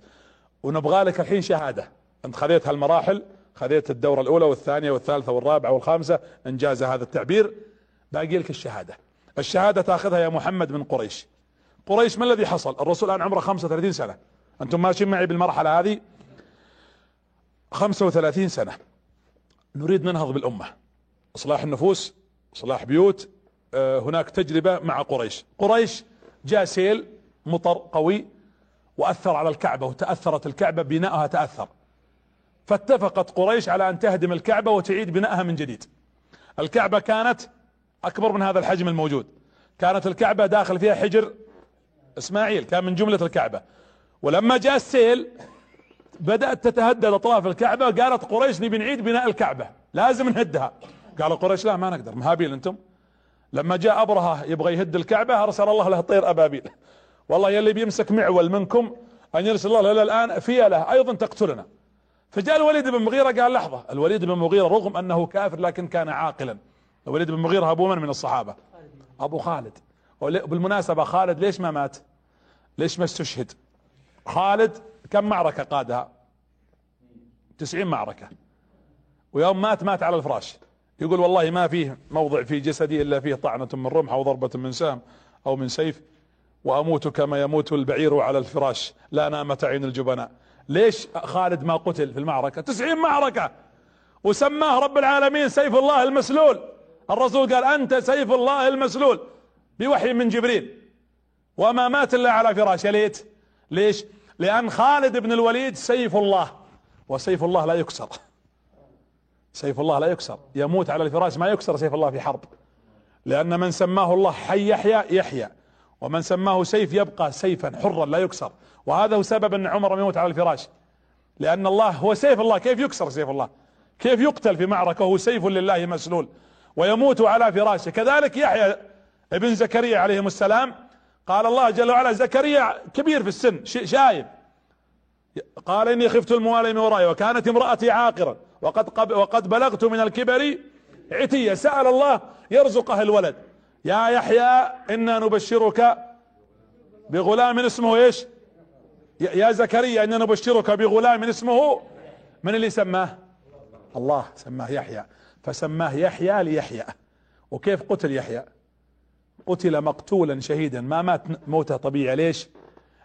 Speaker 1: ونبغى لك الحين شهادة. أنت خذيت هالمراحل خذيت الدورة الأولى والثانية والثالثة والرابعة والخامسة إنجاز هذا التعبير. باقي لك الشهادة. الشهادة تأخذها يا محمد من قريش. قريش ما الذي حصل؟ الرسول الآن عمره 35 سنة. أنتم ماشيين معي بالمرحلة هذه؟ 35 سنة. نريد ننهض بالأمة. إصلاح النفوس إصلاح بيوت آه، هناك تجربة مع قريش. قريش جاء سيل مطر قوي وأثر على الكعبة وتأثرت الكعبة بناءها تأثر. فاتفقت قريش على أن تهدم الكعبة وتعيد بناءها من جديد. الكعبة كانت أكبر من هذا الحجم الموجود. كانت الكعبة داخل فيها حجر إسماعيل كان من جملة الكعبة. ولما جاء السيل بدأت تتهدد أطراف الكعبة قالت قريش نبي نعيد بناء الكعبة لازم نهدها. قالوا قريش لا ما نقدر مهابيل أنتم؟ لما جاء أبرهة يبغى يهد الكعبة أرسل الله له طير أبابيل. والله يلي بيمسك معول منكم أن يرسل الله له الآن فيلة أيضا تقتلنا. فجاء الوليد بن مغيرة قال لحظة الوليد بن مغيرة رغم أنه كافر لكن كان عاقلا. الوليد بن مغيرة ابو من من الصحابة. أبو خالد. بالمناسبة خالد ليش ما مات؟ ليش ما استشهد؟ خالد كم معركة قادها؟ تسعين معركة. ويوم مات مات على الفراش. يقول والله ما فيه موضع في جسدي إلا فيه طعنة من رمح أو ضربة من سام أو من سيف وأموت كما يموت البعير على الفراش. لا نامت أعين الجبناء. ليش خالد ما قتل في المعركة؟ تسعين معركة. وسماه رب العالمين سيف الله المسلول. الرسول قال أنت سيف الله المسلول. بوحي من جبريل. وما مات إلا على فراش. يا ليت. ليش؟ لأن خالد بن الوليد سيف الله. وسيف الله لا يكسر. سيف الله لا يكسر. يموت على الفراش ما يكسر سيف الله في حرب. لأن من سماه الله حي يحيى يحيى. ومن سماه سيف يبقى سيفا حرا لا يكسر. وهذا هو سبب أن عمر يموت على الفراش. لأن الله هو سيف الله. كيف يكسر سيف الله؟ كيف يقتل في معركة؟ هو سيف لله مسلول. ويموت على فراشه. كذلك يحيى ابن زكريا عليهم السلام. قال الله جل وعلا زكريا كبير في السن شايب. قال إني خفت الموالي من وراي وكانت امرأتي عاقرا. وقد وقد بلغت من الكبر عتية. سأل الله يرزقه الولد. يا يحيى إنا نبشرك بغلام اسمه إيش؟ يا زكريا إنا نبشرك بغلام اسمه من اللي سماه؟ الله سماه يحيى. فسماه يحيى ليحيى. وكيف قتل يحيى؟ قتل مقتولا شهيدا. ما مات موته طبيعي. ليش؟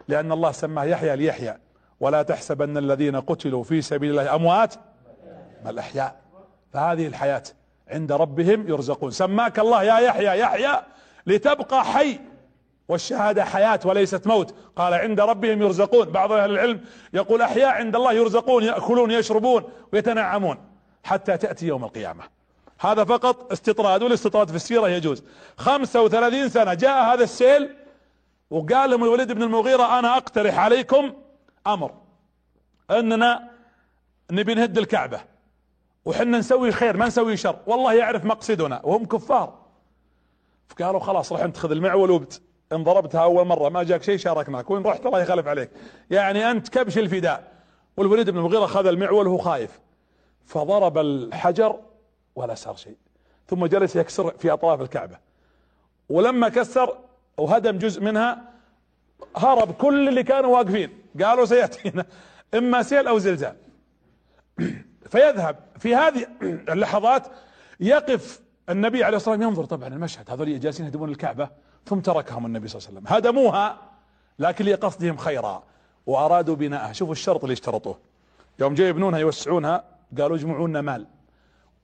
Speaker 1: لأن الله سماه يحيى ليحيى. ولا تحسبن الذين قتلوا في سبيل الله أموات. بل احياء فهذه الحياة عند ربهم يرزقون. سماك الله يا يحيى يحيى لتبقى حي. والشهادة حياة وليست موت. قال عند ربهم يرزقون. بعض أهل العلم يقول أحياء عند الله يرزقون يأكلون يشربون ويتنعمون حتى تأتي يوم القيامة. هذا فقط استطراد والاستطراد في السيرة يجوز. 35 سنة جاء هذا السيل وقال لهم الوليد بن المغيرة أنا أقترح عليكم أمر. أننا نبي نهد الكعبة. وحنا نسوي خير ما نسوي شر. والله يعرف مقصدنا وهم كفار. فقالوا خلاص راح نتخذ المعول وبت إن ضربتها أول مرة ما جاك شيء شاركناك. وين رحت الله يخلف عليك. يعني أنت كبش الفداء. والوليد بن المغيرة اخذ المعول وهو خايف. فضرب الحجر ولا صار شيء. ثم جلس يكسر في أطراف الكعبة. ولما كسر وهدم جزء منها هرب كل اللي كانوا واقفين. قالوا سيأتينا. إما سيل أو زلزال. فيذهب. في هذه اللحظات يقف النبي عليه الصلاة والسلام ينظر طبعا المشهد. هذول جالسين يهدمون الكعبة ثم تركهم النبي صلى الله عليه وسلم. هدموها لكن لقصدهم خيرا وأرادوا بناءها. شوفوا الشرط اللي اشترطوه. يوم جاي يبنونها يوسعونها قالوا اجمعوا لنا مال.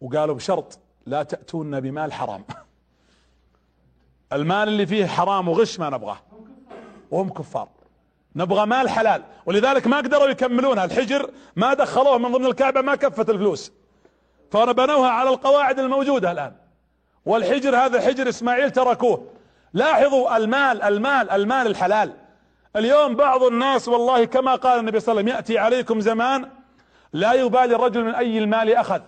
Speaker 1: وقالوا بشرط لا تأتون بمال حرام. المال اللي فيه حرام وغش ما نبغاه. وهم كفار. نبغى مال حلال. ولذلك ما قدروا يكملونها. الحجر ما دخلوه من ضمن الكعبة ما كفت الفلوس. فبنوها على القواعد الموجودة الآن. والحجر هذا حجر إسماعيل تركوه. لاحظوا المال المال المال الحلال. اليوم بعض الناس والله كما قال النبي صلى الله عليه وسلم يأتي عليكم زمان لا يبالي الرجل من أي المال أخذ.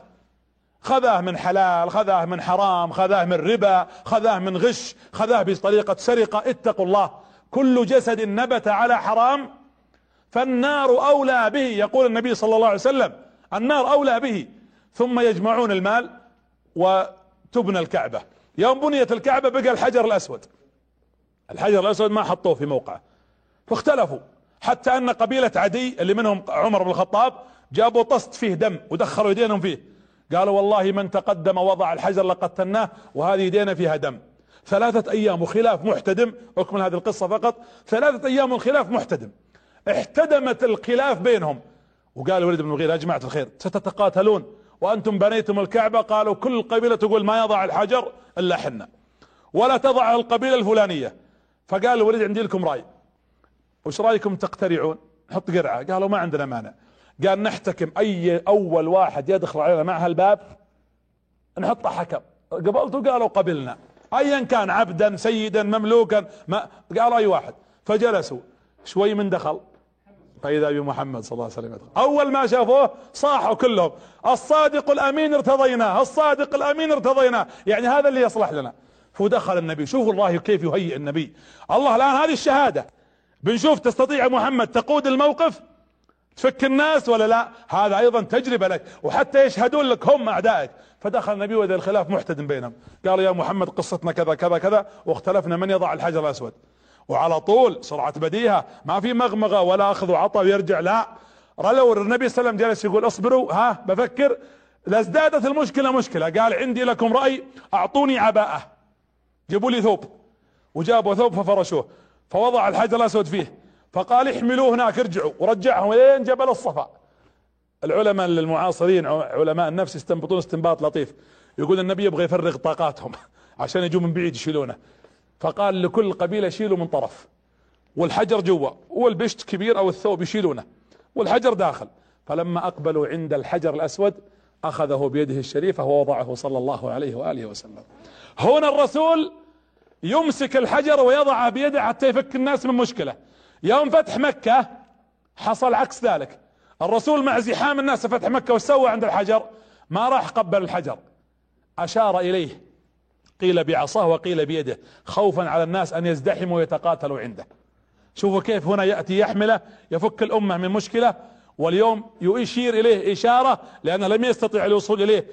Speaker 1: خذاه من حلال خذاه من حرام خذاه من ربا خذاه من غش خذاه بطريقة سرقة اتقوا الله. كل جسد نبت على حرام فالنار أولى به يقول النبي صلى الله عليه وسلم النار أولى به ثم يجمعون المال وتبنى الكعبة. يوم بنيت الكعبة بقى الحجر الأسود. الحجر الأسود ما حطوه في موقعه. فاختلفوا حتى أن قبيلة عدي اللي منهم عمر بن الخطاب جابوا طست فيه دم ودخلوا يدينهم فيه. قالوا والله من تقدم وضع الحجر لقتلناه وهذه يدينا فيها دم. ثلاثة أيام وخلاف محتدم اكمل هذه القصة فقط ثلاثة أيام والخلاف محتدم. احتدمت الخلاف بينهم. وقال الوليد بن المغيرة يا جماعة الخير ستتقاتلون. وأنتم بنيتم الكعبة قالوا كل قبيلة تقول ما يضع الحجر إلا حنا. ولا تضع القبيلة الفلانية. فقال الوليد عندي لكم رأي. وش رأيكم تقترعون؟ نحط قرعة. قالوا ما عندنا مانع. قال نحتكم أي أول واحد يدخل علينا مع هالباب نحط حكم. قبلتوا قالوا قبلنا. ايا كان عبدا سيدا مملوكا ما قال أي واحد. فجلسوا. شوي من دخل. فإذا بمحمد صلى الله عليه وسلم. أول ما شافوه صاحوا كلهم. الصادق الأمين ارتضيناه. الصادق الأمين ارتضيناه. يعني هذا اللي يصلح لنا. فدخل النبي. شوفوا الله كيف يهيئ النبي. الله الآن هذه الشهادة. بنشوف تستطيع محمد تقود الموقف؟ تفك الناس ولا لا؟ هذا أيضا تجربة لك. وحتى يشهدون لك هم أعدائك. فدخل النبي واذا الخلاف محتدم بينهم. قال يا محمد قصتنا كذا كذا كذا واختلفنا من يضع الحجر الأسود. وعلى طول سرعة بديهة. ما في مغمغة ولا أخذ وعطى ويرجع لا. لو النبي صلى الله عليه وسلم جالس يقول اصبروا. ها بفكر. لازدادت المشكلة مشكلة. قال عندي لكم رأي أعطوني عباءة. جيبوا لي ثوب. وجابوا ثوب ففرشوه. فوضع الحجر الأسود فيه. فقال احملوه هناك ارجعوا. ورجعهم. الين جبل الصفا؟ العلماء المعاصرين علماء النفس يستنبطون استنباط لطيف. يقول النبي يبغى يفرغ طاقاتهم عشان يجوا من بعيد يشيلونه. فقال لكل قبيلة شيلوا من طرف. والحجر جوا والبشت كبير أو الثوب يشيلونه. والحجر داخل. فلما أقبلوا عند الحجر الأسود أخذه بيده الشريفة ووضعه صلى الله عليه وآله وسلم. هنا الرسول يمسك الحجر ويضعه بيده حتى يفك الناس من مشكلة. يوم فتح مكة حصل عكس ذلك. الرسول مع زحام الناس فتح مكة وسوى عند الحجر؟ ما راح قبل الحجر. أشار إليه قيل بعصاه وقيل بيده خوفا على الناس أن يزدحموا ويتقاتلوا عنده. شوفوا كيف هنا يأتي يحمله يفك الأمة من مشكلة واليوم يشير إليه إشارة لأنه لم يستطيع الوصول إليه.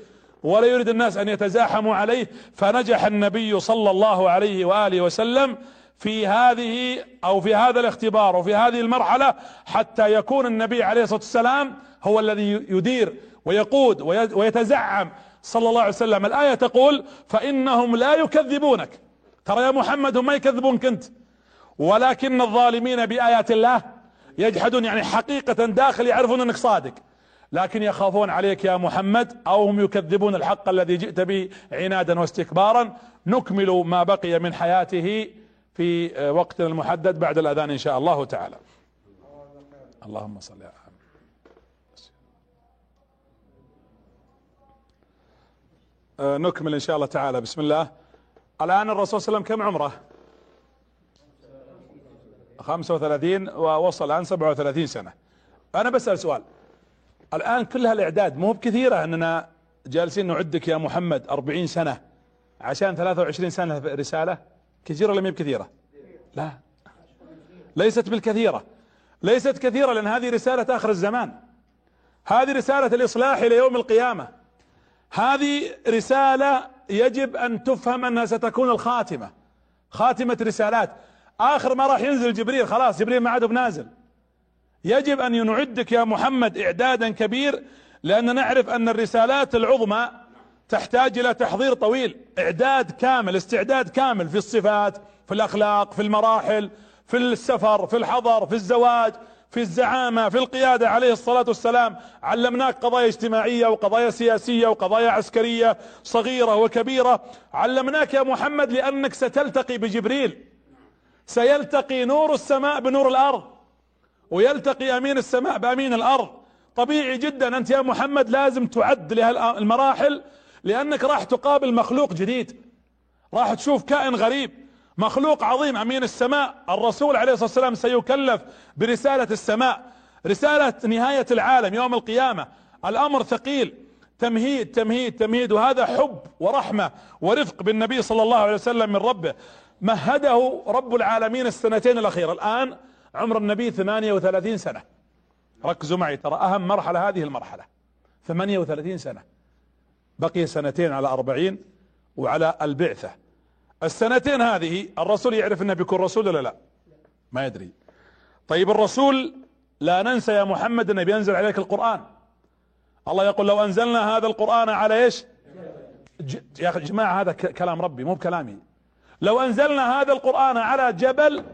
Speaker 1: ولا يريد الناس أن يتزاحموا عليه. فنجح النبي صلى الله عليه وآله وسلم في هذه أو في هذا الاختبار وفي هذه المرحلة حتى يكون النبي عليه الصلاة والسلام هو الذي يدير ويقود ويتزعم. صلى الله عليه وسلم. الآية تقول فإنهم لا يكذبونك. ترى يا محمد هم ما يكذبونك أنت. ولكن الظالمين بآيات الله يجحدون يعني حقيقة داخل يعرفون أنك صادق. لكن يخافون عليك يا محمد أو هم يكذبون الحق الذي جئت به عنادا واستكبارا. نكمل ما بقي من حياته في وقتنا المحدد بعد الأذان إن شاء الله تعالى. اللهم صل على آه، نكمل إن شاء الله تعالى. بسم الله. الآن الرسول صلى الله عليه وسلم كم عمره؟ 35 ووصل الآن 37 سنة. أنا بسأل سؤال. الآن كل هالإعداد مو بكثيرة أننا جالسين نعدك يا محمد 40 سنة عشان 23 سنة رسالة؟ كثيرة ولا ما بكثيرة لا. ليست بالكثيرة. ليست كثيرة لأن هذه رسالة آخر الزمان. هذه رسالة الإصلاح إلى يوم القيامة. هذه رسالة يجب أن تفهم أنها ستكون الخاتمة. خاتمة رسالات. آخر ما راح ينزل جبريل خلاص جبريل ما عاد بنازل. يجب أن نعدك يا محمد إعدادا كبير لأن نعرف أن الرسالات العظمى تحتاج إلى تحضير طويل. إعداد كامل استعداد كامل في الصفات في الأخلاق في المراحل في السفر في الحضر في الزواج في الزعامة في القيادة. عليه الصلاة والسلام علمناك قضايا اجتماعية وقضايا سياسية وقضايا عسكرية صغيرة وكبيرة. علمناك يا محمد لأنك ستلتقي بجبريل. سيلتقي نور السماء بنور الأرض. ويلتقي أمين السماء بأمين الأرض. طبيعي جدا أنت يا محمد لازم تعد لهالمراحل لأنك راح تقابل مخلوق جديد. راح تشوف كائن غريب. مخلوق عظيم أمين السماء. الرسول عليه الصلاة والسلام سيكلف برسالة السماء. رسالة نهاية العالم يوم القيامة. الأمر ثقيل. تمهيد تمهيد تمهيد. وهذا حب ورحمة ورفق بالنبي صلى الله عليه وسلم من ربه. مهده رب العالمين السنتين الأخيرة. الآن عمر النبي 38 سنة. ركزوا معي ترى أهم مرحلة هذه المرحلة. 38 سنة. بقي سنتين على 40 وعلى البعثة. السنتين هذه الرسول يعرف إنه بيكون رسول ولا لا؟ ما يدري. طيب الرسول لا ننسى يا محمد إنه بينزل عليك القرآن. الله يقول لو أنزلنا هذا القرآن على إيش؟ يا جماعة هذا كلام ربي مو بكلامي. لو أنزلنا هذا القرآن على جبل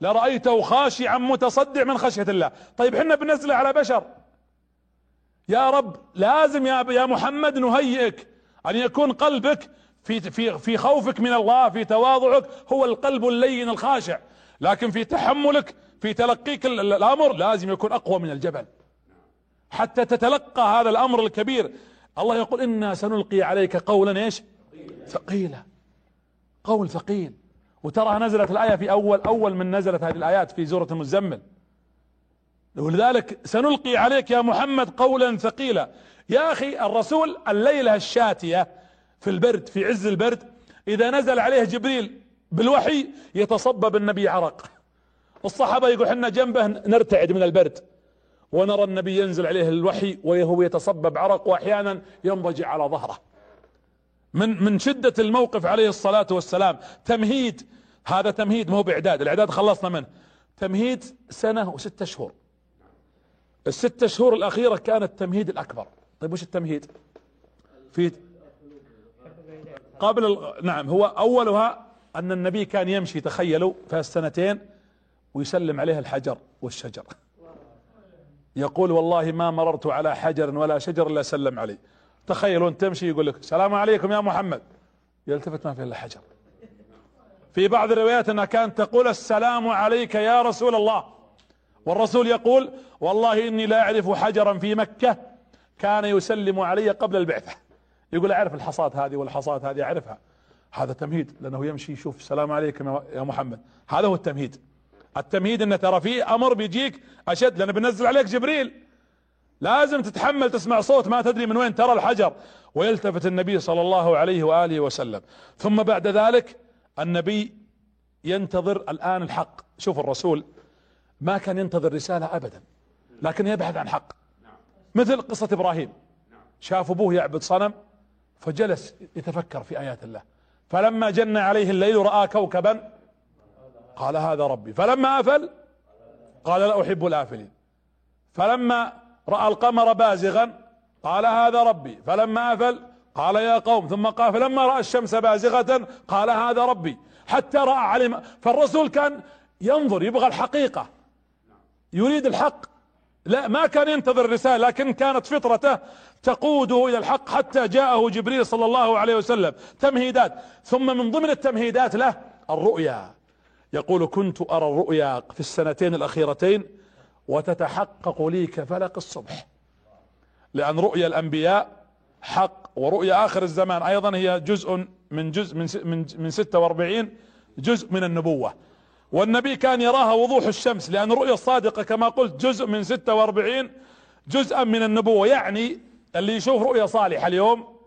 Speaker 1: لرأيته خاشعا متصدع من خشية الله. طيب حنا بنزله على بشر. يا رب لازم يا يا محمد نهيئك أن يكون قلبك في في في خوفك من الله في تواضعك هو القلب اللين الخاشع. لكن في تحملك في تلقيك الأمر لازم يكون أقوى من الجبل. حتى تتلقى هذا الأمر الكبير. الله يقول إنا سنلقي عليك قولا إيش؟ ثقيلا. قول ثقيل. وترى نزلت الآية في أول أول من نزلت هذه الآيات في سورة المزمل. ولذلك سنلقي عليك يا محمد قولا ثقيلا. يا أخي الرسول الليلة الشاتية في البرد في عز البرد إذا نزل عليه جبريل بالوحي يتصبب النبي عرق. الصحابة يقول حنا جنبه نرتعد من البرد ونرى النبي ينزل عليه الوحي وهو يتصبب عرق واحيانا ينضجع على ظهره. من من شدة الموقف عليه الصلاة والسلام تمهيد هذا تمهيد ما هو بإعداد الإعداد خلصنا منه. تمهيد سنة وستة شهور. الستة شهور الأخيرة كانت التمهيد الأكبر. طيب وش التمهيد؟ في قبل ال... نعم هو أولها أن النبي كان يمشي تخيلوا في السنتين ويسلم عليه الحجر والشجر. يقول والله ما مررت على حجر ولا شجر إلا سلم علي. تخيلوا أنت تمشي يقول لك السلام عليكم يا محمد. يلتفت ما في إلا حجر. في بعض الروايات أنها كانت تقول السلام عليك يا رسول الله. والرسول يقول والله إني لا أعرف حجرا في مكة كان يسلم علي قبل البعثة. يقول أعرف الحصات هذه والحصات هذه أعرفها. هذا تمهيد لأنه يمشي يشوف السلام عليكم يا محمد. هذا هو التمهيد. التمهيد إن ترى فيه أمر بيجيك أشد لأنه بنزل عليك جبريل. لازم تتحمل تسمع صوت ما تدري من وين ترى الحجر. ويلتفت النبي صلى الله عليه وآله وسلم. ثم بعد ذلك النبي ينتظر الآن الحق. شوف الرسول ما كان ينتظر رسالة ابدا لكن يبحث عن حق. مثل قصة إبراهيم. شاف أبوه يعبد صنم فجلس يتفكر في آيات الله. فلما جن عليه الليل رأى كوكبا قال هذا ربي. فلما أفل قال لا أحب الآفلين. فلما رأى القمر بازغا قال هذا ربي. فلما أفل قال يا قوم. ثم قال فلما رأى الشمس بازغة قال هذا ربي. حتى رأى علم. فالرسول كان ينظر يبغى الحقيقة. يريد الحق. لا ما كان ينتظر الرسالة لكن كانت فطرته تقوده إلى الحق حتى جاءه جبريل صلى الله عليه وسلم. تمهيدات. ثم من ضمن التمهيدات له الرؤيا. يقول كنت أرى الرؤيا في السنتين الأخيرتين وتتحقق لي كفلق الصبح. لأن رؤيا الأنبياء حق ورؤيا آخر الزمان أيضا هي جزء من جزء من من من 46 جزء من النبوة. والنبي كان يراها وضوح الشمس لأن الرؤيا الصادقة كما قلت جزء من 46 جزءا من النبوة. يعني اللي يشوف رؤيا صالحة اليوم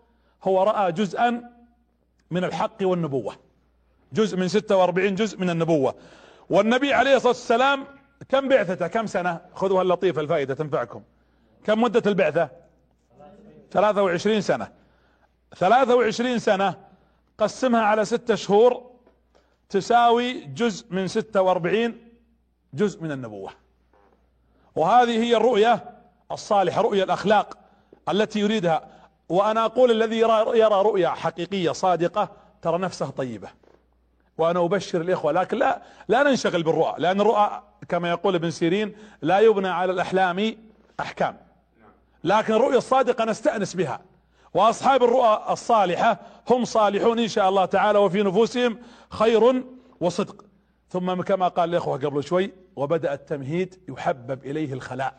Speaker 1: هو رأى جزءا من الحق والنبوة. جزء من 46 جزء من النبوة. والنبي عليه الصلاة والسلام كم بعثته؟ كم سنة؟ خذوا اللطيفة الفائدة تنفعكم. كم مدة البعثة؟ 23 سنة. 23 سنة قسمها على ستة شهور تساوي جزء من 46 جزء من النبوة. وهذه هي الرؤية الصالحة رؤية الأخلاق التي يريدها. وأنا أقول الذي يرى, يرى رؤيا حقيقية صادقة ترى نفسه طيبة. وأنا أبشر الإخوة لكن لا لا ننشغل بالرؤى لأن الرؤى كما يقول ابن سيرين لا يبنى على الأحلام أحكام. لكن الرؤيا الصادقة نستأنس بها. وأصحاب الرؤى الصالحة هم صالحون إن شاء الله تعالى وفي نفوسهم خير وصدق. ثم كما قال الإخوة قبل شوي وبدأ التمهيد يحبب إليه الخلاء.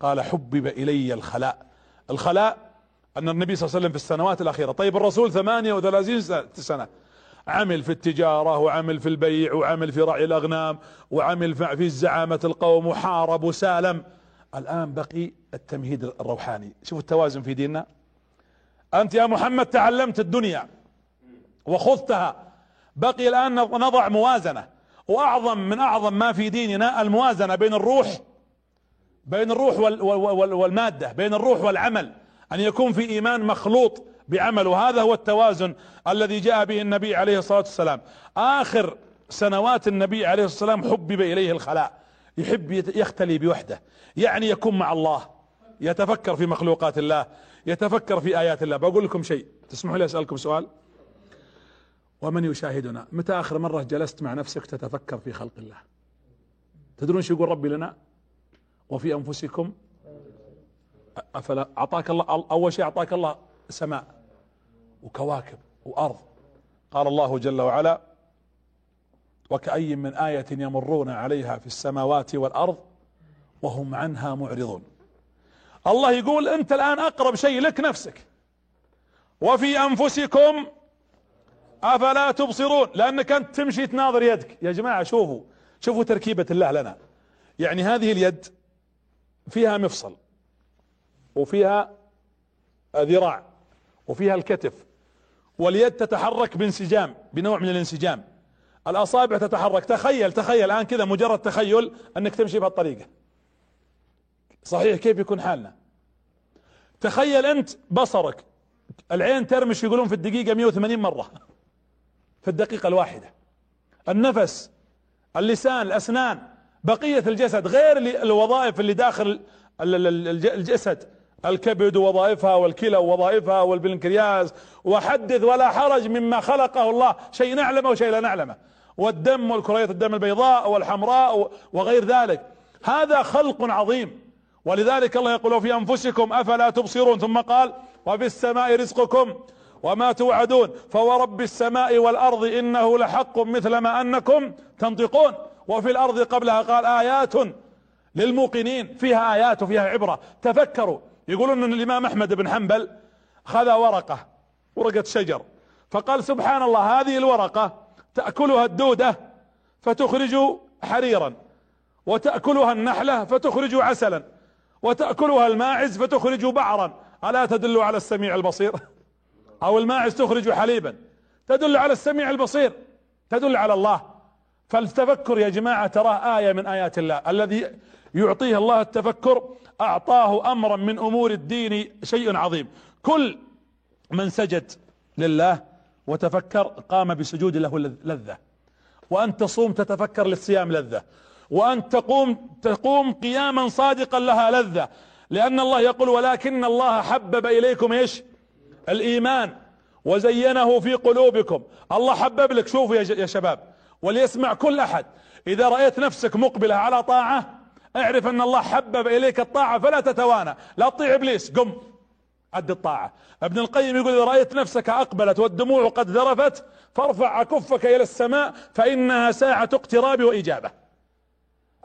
Speaker 1: قال حبب إلي الخلاء. الخلاء أن النبي صلى الله عليه وسلم في السنوات الأخيرة طيب الرسول ثمانية وثلاثين سنة عمل في التجارة وعمل في البيع وعمل في رعي الأغنام وعمل في زعامة القوم وحارب وسالم. الآن بقي التمهيد الروحاني. شوفوا التوازن في ديننا. أنت يا محمد تعلمت الدنيا وخذتها. بقي الآن نضع موازنة. وأعظم من أعظم ما في ديننا الموازنة بين الروح بين الروح والمادة بين الروح والعمل. أن يكون في إيمان مخلوط بعمل. وهذا هو التوازن الذي جاء به النبي عليه الصلاة والسلام. آخر سنوات النبي عليه الصلاة والسلام حبب إليه الخلاء. يحب يختلي بوحده. يعني يكون مع الله. يتفكر في مخلوقات الله. يتفكر في آيات الله. بقول لكم شيء. تسمحوا لي أسألكم سؤال؟ ومن يشاهدنا؟ متى آخر مرة جلست مع نفسك تتفكر في خلق الله؟ تدرون شو يقول ربي لنا؟ وفي أنفسكم؟ أفلا أعطاك الله أول شيء أعطاك الله سماء وكواكب وأرض. قال الله جل وعلا وكأي من آية يمرون عليها في السماوات والأرض وهم عنها معرضون. الله يقول أنت الآن أقرب شيء لك نفسك. وفي أنفسكم أفلا تبصرون؟ لأنك أنت تمشي تناظر يدك. يا جماعة شوفوا شوفوا تركيبة الله لنا. يعني هذه اليد فيها مفصل وفيها ذراع وفيها الكتف واليد تتحرك بانسجام بنوع من الانسجام. الأصابع تتحرك. تخيل تخيل الآن كذا مجرد تخيل أنك تمشي بهالطريقة. صحيح كيف يكون حالنا؟ تخيل أنت بصرك العين ترمش يقولون في الدقيقة 180 مرة في الدقيقة الواحدة. النفس اللسان الأسنان بقية الجسد غير الوظائف اللي داخل الجسد. الكبد ووظائفها والكلى ووظائفها والبنكرياس. وحدث ولا حرج مما خلقه الله شيء نعلمه وشيء لا نعلمه. والدم والكريات الدم البيضاء والحمراء وغير ذلك. هذا خلق عظيم. ولذلك الله يقول في أنفسكم أفلا تبصرون؟ ثم قال وفي السماء رزقكم وما توعدون. فورب السماء والأرض إنه لحق مثل ما أنكم تنطقون. وفي الأرض قبلها قال آيات للموقنين. فيها آيات وفيها عبرة. تفكروا. يقولون أن الإمام أحمد بن حنبل خذ ورقة ورقة شجر. فقال سبحان الله هذه الورقة تأكلها الدودة فتخرج حريرا وتأكلها النحلة فتخرج عسلا. وتأكلها الماعز فتخرج بعرا. ألا تدل على السميع البصير؟ أو الماعز تخرج حليبا. تدل على السميع البصير. تدل على الله. فالتفكر يا جماعة تراه آية من آيات الله. الذي يعطيه الله التفكر أعطاه أمرا من أمور الدين شيء عظيم. كل من سجد لله وتفكر قام بسجود له لذة. وأن تصوم تتفكر للصيام لذة. وأن تقوم تقوم قياما صادقا لها لذة. لأن الله يقول ولكن الله حبب إليكم إيش؟ الإيمان. وزينه في قلوبكم. الله حبب لك. شوفوا يا شباب. وليسمع كل أحد. إذا رأيت نفسك مقبلة على طاعة اعرف أن الله حبب إليك الطاعة فلا تتوانى. لا تطيع إبليس. قم. أد الطاعة. ابن القيم يقول إذا رأيت نفسك أقبلت والدموع قد ذرفت فارفع كفك إلى السماء فإنها ساعة اقتراب وإجابة.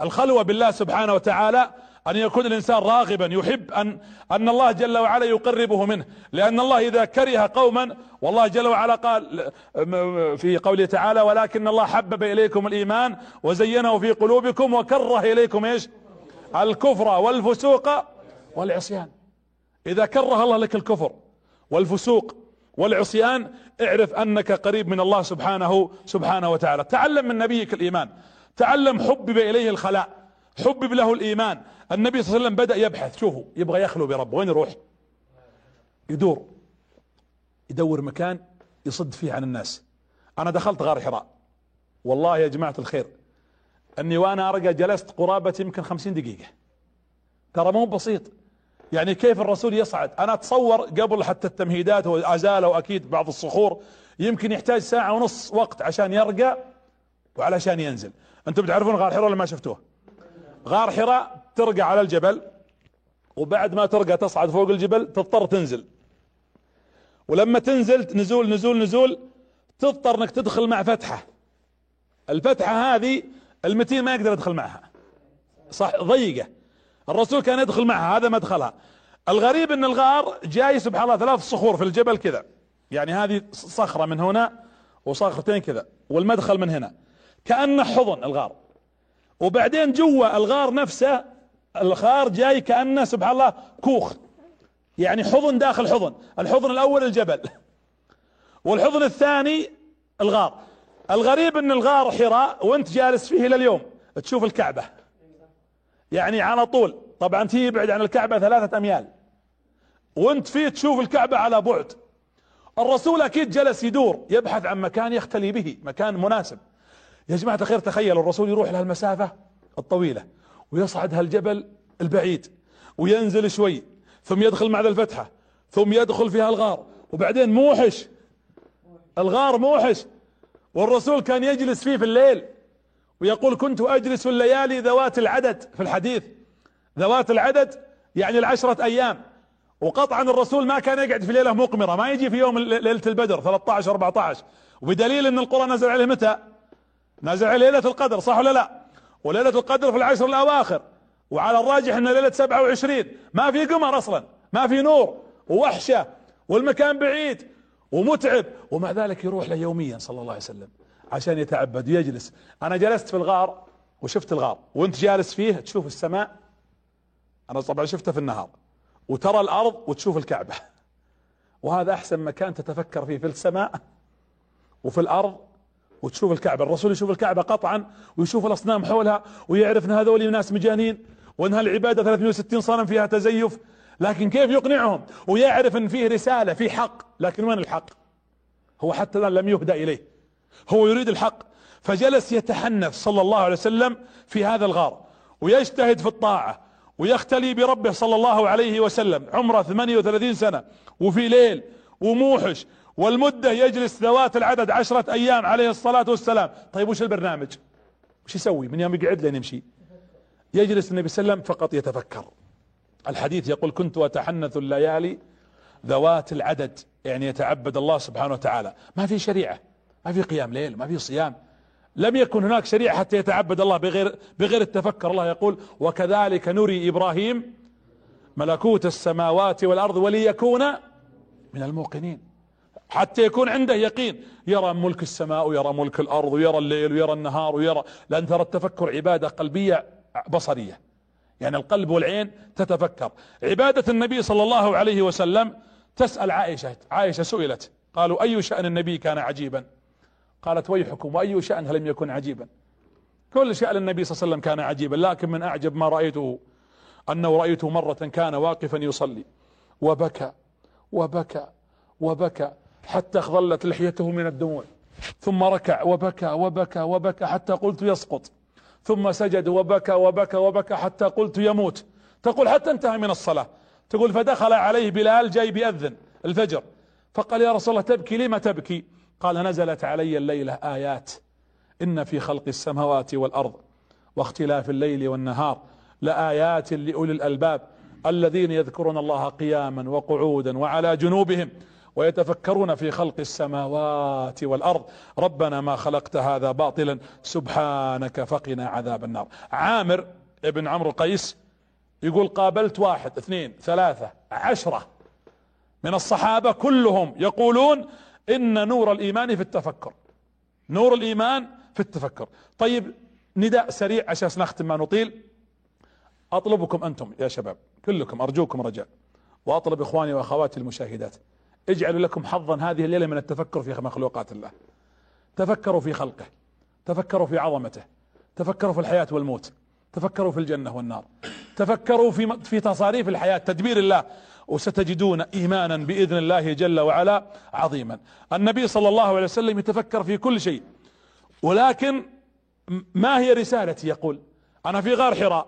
Speaker 1: الخلوة بالله سبحانه وتعالى أن يكون الإنسان راغبا يحب ان أن الله جل وعلا يقربه منه. لأن الله إذا كره قوما والله جل وعلا قال في قوله تعالى ولكن الله حبب إليكم الإيمان وزينه في قلوبكم وكره إليكم إيش؟ الكفر والفسوق والعصيان. إذا كره الله لك الكفر والفسوق والعصيان اعرف أنك قريب من الله سبحانه سبحانه وتعالى. تعلم من نبيك الإيمان. تعلم حبب إليه الخلاء حبب له الإيمان. النبي صلى الله عليه وسلم بدأ يبحث شوفوا يبغى يخلو بربه وين يروح؟ يدور يدور مكان يصد فيه عن الناس. أنا دخلت غار حراء. والله يا جماعة الخير أني وأنا أرقى جلست قرابة يمكن خمسين دقيقة. ترى مو بسيط. يعني كيف الرسول يصعد؟ أنا أتصور قبل حتى التمهيدات وازالوا أكيد بعض الصخور يمكن يحتاج ساعة ونص وقت عشان يرقى وعلشان ينزل. أنتم بتعرفون غار حراء ولا ما شفتوه؟ غار حراء ترقى على الجبل وبعد ما ترقى تصعد فوق الجبل تضطر تنزل. ولما تنزل نزول نزول نزول تضطر إنك تدخل مع فتحة. الفتحة هذه المتين ما يقدر يدخل معها. صح ضيقة. الرسول كان يدخل معها هذا مدخلها. الغريب إن الغار جاي سبحان الله ثلاث صخور في الجبل كذا. يعني هذه صخرة من هنا وصخرتين كذا والمدخل من هنا. كأنه حضن الغار. وبعدين جوا الغار نفسه الغار جاي كأنه سبحان الله كوخ. يعني حضن داخل حضن. الحضن الأول الجبل. والحضن الثاني الغار. الغريب إن الغار حراء وأنت جالس فيه إلى اليوم. تشوف الكعبة. يعني على طول. طبعا تي يبعد عن الكعبة ثلاثة أميال. وأنت فيه تشوف الكعبة على بعد. الرسول أكيد جلس يدور يبحث عن مكان يختلي به مكان مناسب. يا جماعة الخير تخيلوا الرسول يروح لهالمسافة الطويلة ويصعد هالجبل البعيد وينزل شوي ثم يدخل مع ذا الفتحة ثم يدخل فيها الغار وبعدين موحش. الغار موحش. والرسول كان يجلس فيه في الليل ويقول كنت أجلس الليالي ذوات العدد. في الحديث ذوات العدد يعني العشرة أيام. وقطعا الرسول ما كان يقعد في ليلة مقمرة ما يجي في يوم ليلة البدر 13 14 وبدليل إن القرآن نزل عليه متى؟ عليه ليلة القدر صح ولا لا؟ وليلة القدر في العشر الأواخر. وعلى الراجح إن ليلة 27 ما في قمر أصلا ما في نور ووحشة والمكان بعيد ومتعب. ومع ذلك يروح له يوميا صلى الله عليه وسلم عشان يتعبد ويجلس. أنا جلست في الغار وشفت الغار. وأنت جالس فيه تشوف السماء. أنا طبعا شفته في النهار. وترى الأرض وتشوف الكعبة. وهذا أحسن مكان تتفكر فيه في السماء وفي الأرض وتشوف الكعبة الرسول يشوف الكعبة قطعا ويشوف الأصنام حولها ويعرف إن هذول ناس مجانين وإن هالعبادة 360 صنم فيها تزيف لكن كيف يقنعهم؟ ويعرف إن فيه رسالة في حق لكن وين الحق؟ هو حتى الآن لم يهدى إليه. هو يريد الحق. فجلس يتحنث صلى الله عليه وسلم في هذا الغار ويجتهد في الطاعة ويختلي بربه صلى الله عليه وسلم. عمره 38 سنة وفي ليل وموحش والمدة يجلس ذوات العدد عشرة أيام عليه الصلاة والسلام. طيب وش البرنامج؟ وش يسوي؟ من يوم يقعد لين يمشي. يجلس النبي صلى الله عليه وسلم فقط يتفكر. الحديث يقول كنت أتحنث الليالي ذوات العدد. يعني يتعبد الله سبحانه وتعالى. ما في شريعة. ما في قيام ليل ما في صيام. لم يكن هناك شريعة حتى يتعبد الله بغير, بغير التفكر. الله يقول وكذلك نري إبراهيم ملكوت السماوات والأرض وليكون من الموقنين. حتى يكون عنده يقين. يرى ملك السماء ويرى ملك الأرض ويرى الليل ويرى النهار ويرى. لأن ترى التفكر عبادة قلبية بصرية. يعني القلب والعين تتفكر. عبادة النبي صلى الله عليه وسلم تسأل عائشة عائشة سئلت قالوا أي شأن النبي كان عجيبا؟ قالت ويحكم وأي شأن لم يكن عجيبا؟ كل شأن النبي صلى الله عليه وسلم كان عجيبا لكن من أعجب ما رأيته أنه رأيته مرة كان واقفا يصلي. وبكى وبكى وبكى. حتى اخضلت لحيته من الدموع. ثم ركع وبكى وبكى وبكى حتى قلت يسقط. ثم سجد وبكى وبكى وبكى حتى قلت يموت. تقول حتى انتهى من الصلاة. تقول فدخل عليه بلال جاي بيأذن الفجر. فقال يا رسول الله تبكي لما تبكي؟ قال نزلت علي الليلة آيات. إن في خلق السماوات والأرض واختلاف الليل والنهار لآيات لأولي الألباب الذين يذكرون الله قياما وقعودا وعلى جنوبهم. ويتفكرون في خلق السماوات والأرض. ربنا ما خلقت هذا باطلا سبحانك فقنا عذاب النار. عامر ابن عمرو قيس يقول قابلت واحد اثنين ثلاثة عشرة من الصحابة كلهم يقولون إن نور الإيمان في التفكر. نور الإيمان في التفكر. طيب نداء سريع عشان نختم ما نطيل. أطلبكم أنتم يا شباب كلكم أرجوكم رجاء وأطلب إخواني وأخواتي المشاهدات. اجعلوا لكم حظا. هذه الليلة من التفكر في مخلوقات الله. تفكروا في خلقه. تفكروا في عظمته. تفكروا في الحياة والموت. تفكروا في الجنة والنار. تفكروا في في تصاريف الحياة. تدبير الله. وستجدون ايمانا بإذن الله جل وعلا عظيما. النبي صلى الله عليه وسلم يتفكر في كل شيء. ولكن ما هي رسالتي؟ يقول أنا في غار حراء.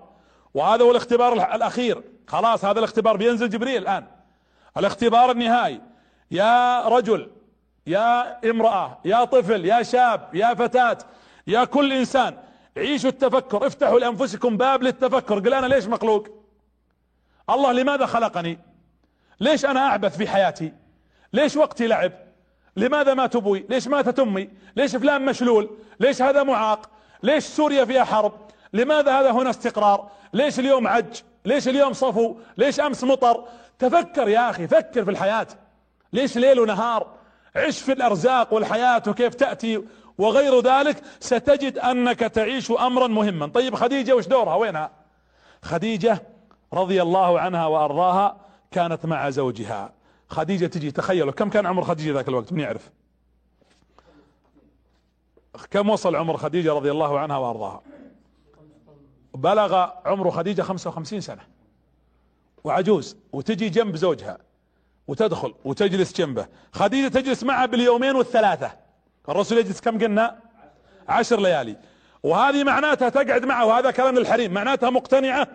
Speaker 1: وهذا هو الاختبار الأخير. خلاص هذا الاختبار. بينزل جبريل الآن. الاختبار النهائي. يا رجل يا امرأة يا طفل يا شاب يا فتاة يا كل إنسان عيشوا التفكر افتحوا لأنفسكم باب للتفكر. قل أنا ليش مخلوق؟ الله لماذا خلقني؟ ليش أنا أعبث في حياتي؟ ليش وقتي لعب؟ لماذا مات أبوي؟ ليش ماتت أمي؟ ليش فلان مشلول؟ ليش هذا معاق؟ ليش سوريا فيها حرب؟ لماذا هذا هنا استقرار؟ ليش اليوم عج؟ ليش اليوم صفو؟ ليش أمس مطر؟ تفكر يا أخي فكر في الحياة. ليش ليل ونهار؟ عش في الأرزاق والحياة وكيف تأتي وغير ذلك ستجد أنك تعيش امرا مهما. طيب خديجة وش دورها؟ وينها؟ خديجة رضي الله عنها وأرضاها كانت مع زوجها. خديجة تجي تخيلوا كم كان عمر خديجة ذاك الوقت؟ من يعرف؟ كم وصل عمر خديجة رضي الله عنها وأرضاها؟ بلغ عمر خديجة 55 سنة. وعجوز وتجي جنب زوجها. وتدخل وتجلس جنبه. خديجة تجلس معه باليومين والثلاثة. الرسول يجلس كم قلنا؟ عشر ليالي. وهذه معناتها تقعد معه وهذا كلام الحريم معناتها مقتنعة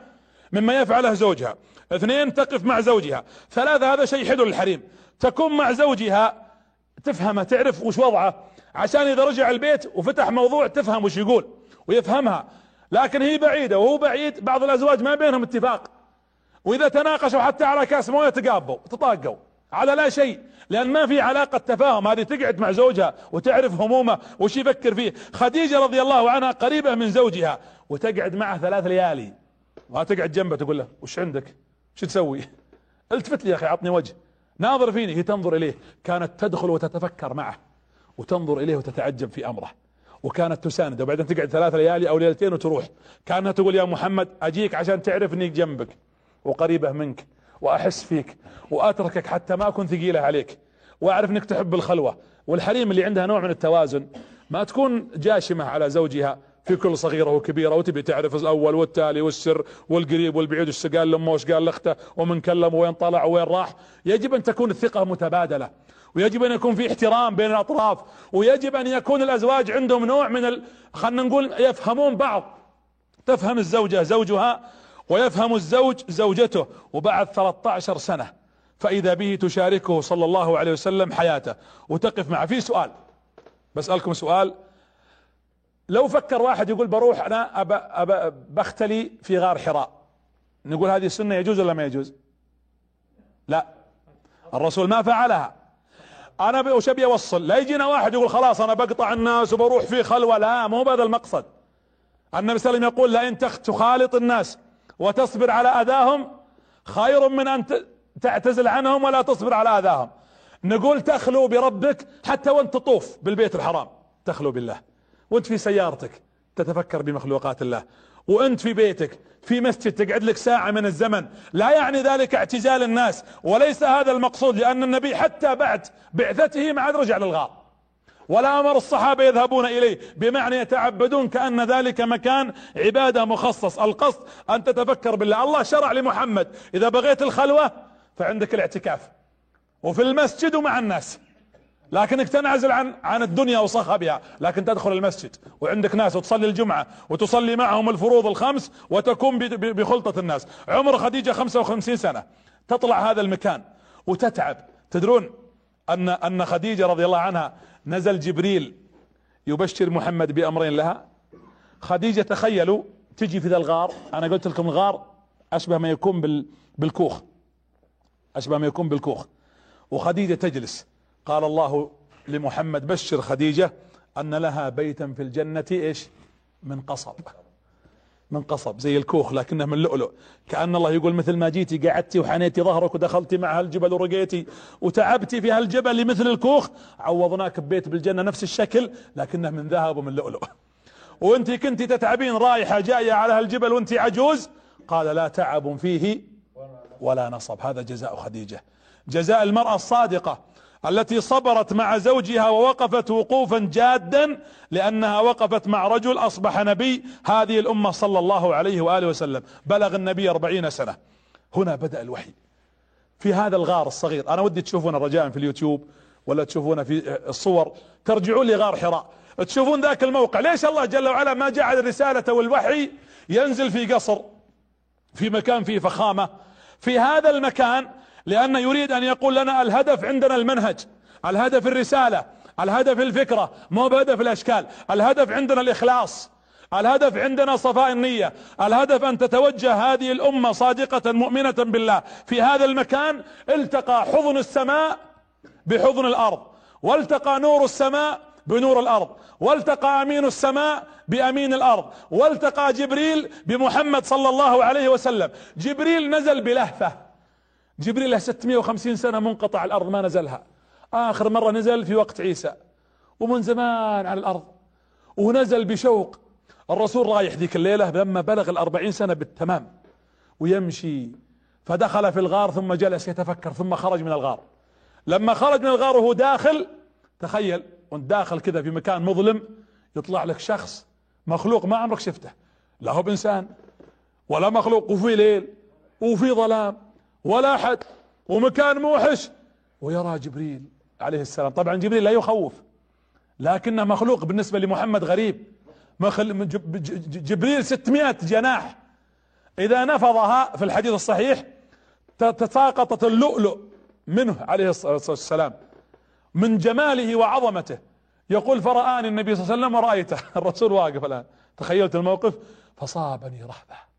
Speaker 1: مما يفعله زوجها. اثنين تقف مع زوجها. ثلاثة هذا شيء حلو للحريم. تكون مع زوجها تفهمه تعرف وش وضعه. عشان إذا رجع البيت وفتح موضوع تفهم وش يقول ويفهمها. لكن هي بعيدة وهو بعيد بعض الأزواج ما بينهم اتفاق. وإذا تناقشوا حتى على كاس موية تقابوا تطاقوا. على لا شيء لأن ما في علاقة تفاهم. هذه تقعد مع زوجها وتعرف همومه وش يفكر فيه. خديجة رضي الله عنها قريبة من زوجها وتقعد معه ثلاث ليالي. وتقعد جنبه تقول له وش عندك؟ وش تسوي؟ التفت لي يا أخي عطني وجه. ناظر فيني هي تنظر إليه. كانت تدخل وتتفكر معه وتنظر إليه وتتعجب في أمره. وكانت تسانده وبعدين تقعد ثلاث ليالي أو ليلتين وتروح. كأنها تقول يا محمد أجيك عشان تعرف اني جنبك. وقريبه منك وأحس فيك وأتركك حتى ما أكون ثقيلة عليك وأعرف إنك تحب الخلوة والحريم اللي عندها نوع من التوازن. ما تكون جاشمة على زوجها في كل صغيرة وكبيرة وتبي تعرف الأول والتالي والسر والقريب والبعيد وش قال لأمه وش قال لأخته ومن كلم وين طلع وين راح. يجب أن تكون الثقة متبادلة ويجب أن يكون في احترام بين الأطراف ويجب أن يكون الأزواج عندهم نوع من ال... خلنا نقول يفهمون بعض. تفهم الزوجة زوجها ويفهم الزوج زوجته وبعد 13 سنة فإذا به تشاركه صلى الله عليه وسلم حياته. وتقف معه. في سؤال بسألكم سؤال. لو فكر واحد يقول بروح أنا أبا أبا بختلي في غار حراء نقول هذه السنة يجوز ولا ما يجوز؟ لا. الرسول ما فعلها. أنا وش أبي أوصل؟ لا يجينا واحد يقول خلاص أنا بقطع الناس وبروح في خلوة. لا مو بهذا المقصد. النبي صلى الله عليه وسلم يقول لئن تخالط الناس. وتصبر على أذاهم. خير من أن تعتزل عنهم ولا تصبر على أذاهم. نقول تخلو بربك حتى وانت تطوف بالبيت الحرام. تخلو بالله. وانت في سيارتك تتفكر بمخلوقات الله. وانت في بيتك في مسجد تقعد لك ساعة من الزمن. لا يعني ذلك اعتزال الناس. وليس هذا المقصود لأن النبي حتى بعد بعثته ما عاد رجع للغار. ولا أمر الصحابة يذهبون إليه. بمعنى يتعبدون كأن ذلك مكان عبادة مخصص. القصد أن تتفكر بالله. الله شرع لمحمد. إذا بغيت الخلوة فعندك الاعتكاف. وفي المسجد ومع الناس. لكنك تنعزل عن عن الدنيا وصخبها لكن تدخل المسجد. وعندك ناس وتصلي الجمعة. وتصلي معهم الفروض الخمس وتكون بخلطة الناس. عمر خديجة 55 سنة. تطلع هذا المكان. وتتعب. تدرون أن أن خديجة رضي الله عنها نزل جبريل يبشر محمد بأمرين لها. خديجة تخيلوا تجي في ذا الغار. أنا قلت لكم الغار أشبه ما يكون بال بالكوخ. أشبه ما يكون بالكوخ. وخديجة تجلس. قال الله لمحمد بشر خديجة أن لها بيتا في الجنة إيش؟ من قصب. من قصب زي الكوخ لكنه من لؤلؤ. كأن الله يقول مثل ما جيتي قعدتي وحنيتي ظهرك ودخلتي مع هالجبل ورقيتي وتعبتي في هالجبل لمثل الكوخ. عوضناك ببيت بالجنة نفس الشكل لكنه من ذهب ومن لؤلؤ. وانت كنت تتعبين رايحة جاية على هالجبل وانت عجوز؟ قال لا تعب فيه ولا نصب. هذا جزاء خديجة. جزاء المرأة الصادقة. التي صبرت مع زوجها ووقفت وقوفا جادا لأنها وقفت مع رجل أصبح نبي هذه الأمة صلى الله عليه وآله وسلم. بلغ النبي أربعين سنة. هنا بدأ الوحي. في هذا الغار الصغير. أنا ودي تشوفون رجاء في اليوتيوب ولا تشوفون في الصور. ترجعون لغار حراء. تشوفون ذاك الموقع. ليش الله جل وعلا ما جعل الرسالة والوحي ينزل في قصر؟ في مكان فيه فخامة. في هذا المكان لأنه يريد أن يقول لنا الهدف عندنا المنهج الهدف الرسالة الهدف الفكرة مو بهدف الأشكال الهدف عندنا الإخلاص الهدف عندنا صفاء النية الهدف أن تتوجه هذه الأمة صادقة مؤمنة بالله. في هذا المكان التقى حضن السماء بحضن الأرض والتقى نور السماء بنور الأرض والتقى أمين السماء بأمين الأرض والتقى جبريل بمحمد صلى الله عليه وسلم. جبريل نزل بلهفة. جبريل له 650 سنة منقطع الأرض ما نزلها. آخر مرة نزل في وقت عيسى ومن زمان على الأرض. ونزل بشوق. الرسول رايح ذيك الليلة لما بلغ الأربعين سنة بالتمام ويمشي. فدخل في الغار ثم جلس يتفكر ثم خرج من الغار. لما خرج من الغار وهو داخل تخيل وانت داخل كذا في مكان مظلم يطلع لك شخص مخلوق ما عمرك شفته. لا هو بإنسان ولا مخلوق وفي ليل وفي ظلام. ولا أحد ومكان موحش. ويرى جبريل عليه السلام. طبعا جبريل لا يخوف لكنه مخلوق بالنسبة لمحمد غريب. مخل جبريل 600 جناح. إذا نفضها في الحديث الصحيح تساقطت اللؤلؤ منه عليه الصلاة والسلام من جماله وعظمته. يقول فرآني النبي صلى الله عليه وسلم ورأيته. الرسول واقف الآن. تخيلت الموقف؟ فصابني رهبه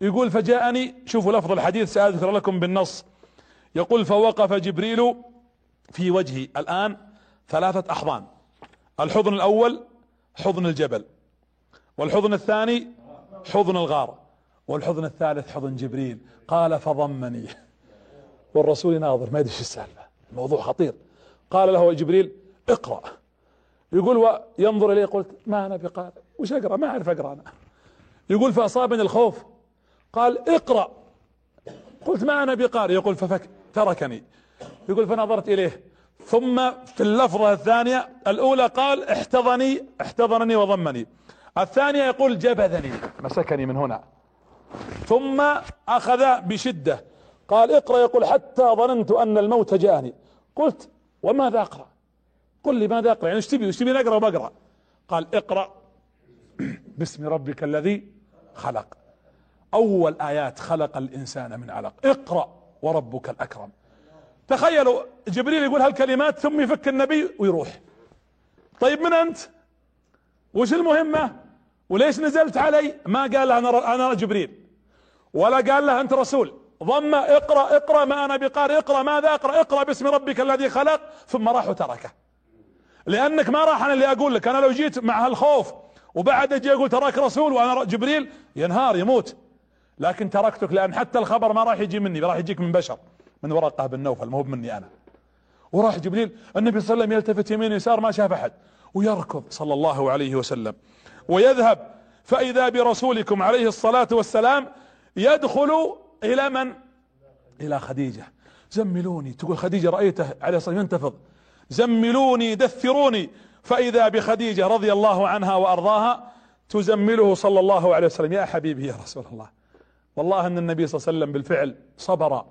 Speaker 1: يقول فجاءني شوفوا لفظ الحديث سأذكر لكم بالنص. يقول فوقف جبريل في وجهي. الآن ثلاثة أحضان. الحضن الأول حضن الجبل. والحضن الثاني حضن الغار. والحضن الثالث حضن جبريل. قال فضمني. والرسول يناظر ما يدري إيش السالفة. الموضوع خطير. قال له جبريل اقرأ. يقول وينظر إليه قلت ما أنا بقارئ. وش أقرأ؟ ما أعرف أقرأ أنا. يقول فأصابني الخوف. قال اقرأ. قلت ما أنا بقارئ؟ يقول ففك تركني. يقول فنظرت إليه. ثم في اللفظة الثانية الأولى قال احتضني احتضنني وضمني. الثانية يقول جبذني مسكني من هنا. ثم أخذ بشدة. قال اقرأ يقول حتى ظننت أن الموت جاءني. قلت وماذا أقرأ؟ قل لي ماذا أقرأ؟ يعني إيش تبي؟ إيش تبي نقرأ وبقرأ قال اقرأ. باسم ربك الذي خلق. أول آيات خلق الإنسان من علق. اقرأ وربك الأكرم. تخيلوا جبريل يقول هالكلمات ثم يفك النبي ويروح. طيب من أنت؟ وش المهمة؟ وليش نزلت علي؟ ما قال له أنا, أنا جبريل. ولا قال له أنت رسول. ضم اقرأ اقرأ ما أنا بقارئ. اقرأ ماذا؟ اقرأ اقرأ باسم ربك الذي خلق ثم راح وتركه. لأنك ما راح أنا اللي أقول لك. أنا لو جيت مع هالخوف وبعد أجي أقول تراك رسول وأنا جبريل ينهار يموت. لكن تركتك لأن حتى الخبر ما راح يجي مني راح يجيك من بشر من ورقه بن نوفل ما هو مني أنا. وراح جبريل النبي صلى الله عليه وسلم يلتفت يمين يسار ما شاف أحد ويركض صلى الله عليه وسلم ويذهب فإذا برسولكم عليه الصلاة والسلام يدخل إلى من؟ إلى خديجة. زملوني تقول خديجة رأيته عليه الصلاة ينتفض. زملوني دثروني. فإذا بخديجة رضي الله عنها وأرضاها تزمله صلى الله عليه وسلم يا حبيبي يا رسول الله. والله أن النبي صلى الله عليه وسلم بالفعل صبر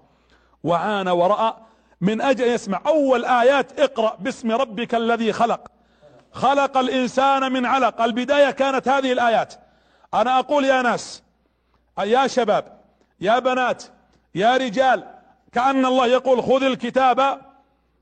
Speaker 1: وعانى ورأى من أجل يسمع. أول آيات اقرأ باسم ربك الذي خلق. خلق الإنسان من علق. البداية كانت هذه الآيات. أنا أقول يا ناس يا شباب يا بنات يا رجال كأن الله يقول خذ الكتاب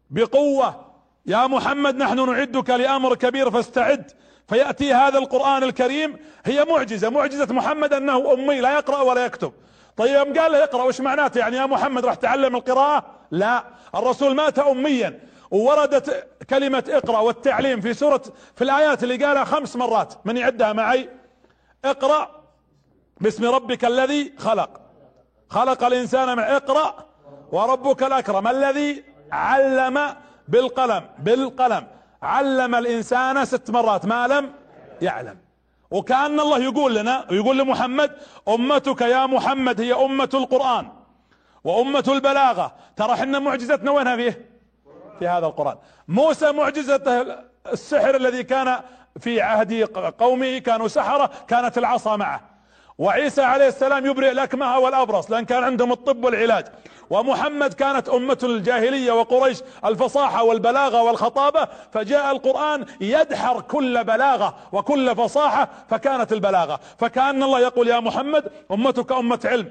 Speaker 1: بقوة. يا محمد نحن نعدك لأمر كبير فاستعد. فيأتي هذا القرآن الكريم هي معجزة معجزة محمد أنه أمي لا يقرأ ولا يكتب. طيب يوم قال له اقرأ وش معناته؟ يعني يا محمد راح تعلم القراءة؟ لا. الرسول مات اميا ووردت كلمة اقرأ والتعليم في سورة في الآيات اللي قالها خمس مرات من يعدها معي؟ اقرأ باسم ربك الذي خلق. خلق الإنسان من اقرأ وربك الأكرم الذي علم بالقلم بالقلم. علم الإنسان ست مرات ما لم يعلم. وكأن الله يقول لنا ويقول لمحمد أمتك يا محمد هي أمة القرآن وأمة البلاغة. ترى إحنا معجزتنا وينها فيه في هذا القرآن. موسى معجزته السحر الذي كان في عهد قومه كانوا سحرة كانت العصا معه. وعيسى عليه السلام يبرئ الأكمه والأبرص لأن كان عندهم الطب والعلاج. ومحمد كانت أمة الجاهلية وقريش الفصاحة والبلاغة والخطابة فجاء القرآن يدحر كل بلاغة وكل فصاحة فكانت البلاغة. فكأن الله يقول يا محمد أمتك أمة علم.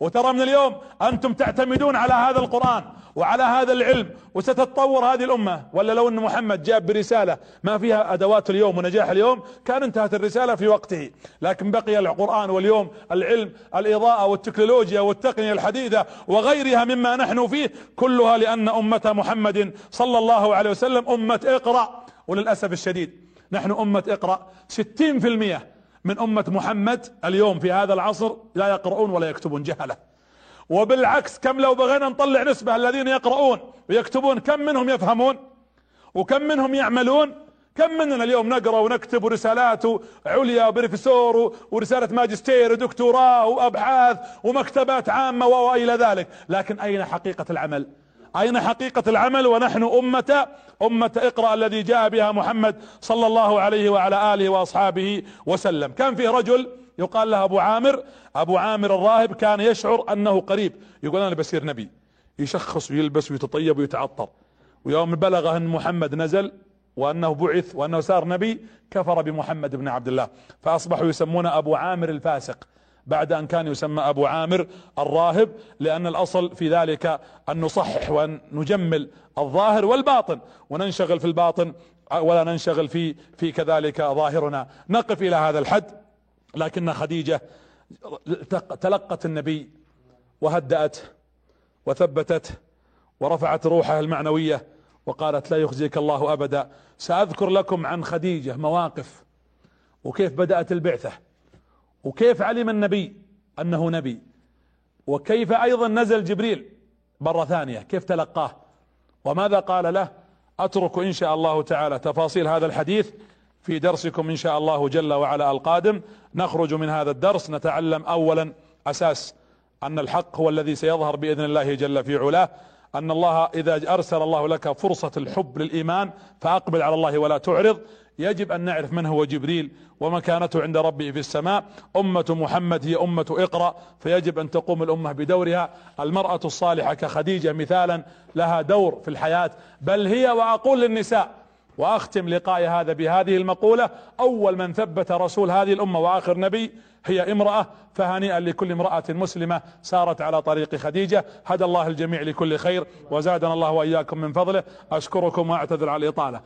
Speaker 1: وترى من اليوم أنتم تعتمدون على هذا القرآن وعلى هذا العلم وستتطور هذه الأمة. ولا لو أن محمد جاب برسالة ما فيها أدوات اليوم ونجاح اليوم كان انتهت الرسالة في وقته. لكن بقي القرآن واليوم العلم الإضاءة والتكنولوجيا والتقنية الحديثة وغيرها مما نحن فيه كلها لأن أمة محمد صلى الله عليه وسلم أمة اقرأ. وللأسف الشديد نحن أمة اقرأ ستين في المية من أمة محمد اليوم في هذا العصر لا يقرؤون ولا يكتبون جهلة. وبالعكس كم لو بغينا نطلع نسبة الذين يقرؤون ويكتبون كم منهم يفهمون وكم منهم يعملون؟ كم مننا اليوم نقرأ ونكتب رسالات عليا وبروفيسور ورسالة ماجستير ودكتوراه وأبحاث ومكتبات عامة وإلى ذلك؟ لكن أين حقيقة العمل؟ أين حقيقة العمل ونحن أمة؟ أمة اقرأ الذي جاء بها محمد صلى الله عليه وعلى آله وأصحابه وسلم. كان فيه رجل يقال له أبو عامر. أبو عامر الراهب كان يشعر أنه قريب. يقول أنا بصير نبي. يشخص ويلبس ويتطيب ويتعطر. ويوم بلغه أن محمد نزل وأنه بعث وأنه صار نبي كفر بمحمد بن عبد الله. فأصبحوا يسمون أبو عامر الفاسق. بعد أن كان يسمى أبو عامر الراهب لأن الأصل في ذلك أن نصحح وان نجمل الظاهر والباطن وننشغل في الباطن ولا ننشغل في في كذلك ظاهرنا. نقف إلى هذا الحد. لكن خديجة تلقت النبي وهدأت وثبتت ورفعت روحها المعنوية وقالت لا يخزيك الله أبدا. سأذكر لكم عن خديجة مواقف وكيف بدأت البعثة. وكيف علم النبي أنه نبي؟ وكيف أيضا نزل جبريل مرة ثانية؟ كيف تلقاه؟ وماذا قال له؟ أترك إن شاء الله تعالى تفاصيل هذا الحديث في درسكم إن شاء الله جل وعلا القادم. نخرج من هذا الدرس نتعلم اولا أساس أن الحق هو الذي سيظهر بإذن الله جل في علاه. أن الله إذا أرسل الله لك فرصة الحب للإيمان فأقبل على الله ولا تعرض. يجب أن نعرف من هو جبريل ومكانته عند ربه في السماء. أمة محمد هي أمة إقرأ فيجب أن تقوم الأمة بدورها. المرأة الصالحة كخديجة مثالا لها دور في الحياة. بل هي وأقول للنساء وأختم لقاء هذا بهذه المقولة أول من ثبت رسول هذه الأمة وآخر نبي هي امرأة فهنيئا لكل امرأة مسلمة سارت على طريق خديجة. هدى الله الجميع لكل خير وزادنا الله وإياكم من فضله. أشكركم وأعتذر على الاسئلة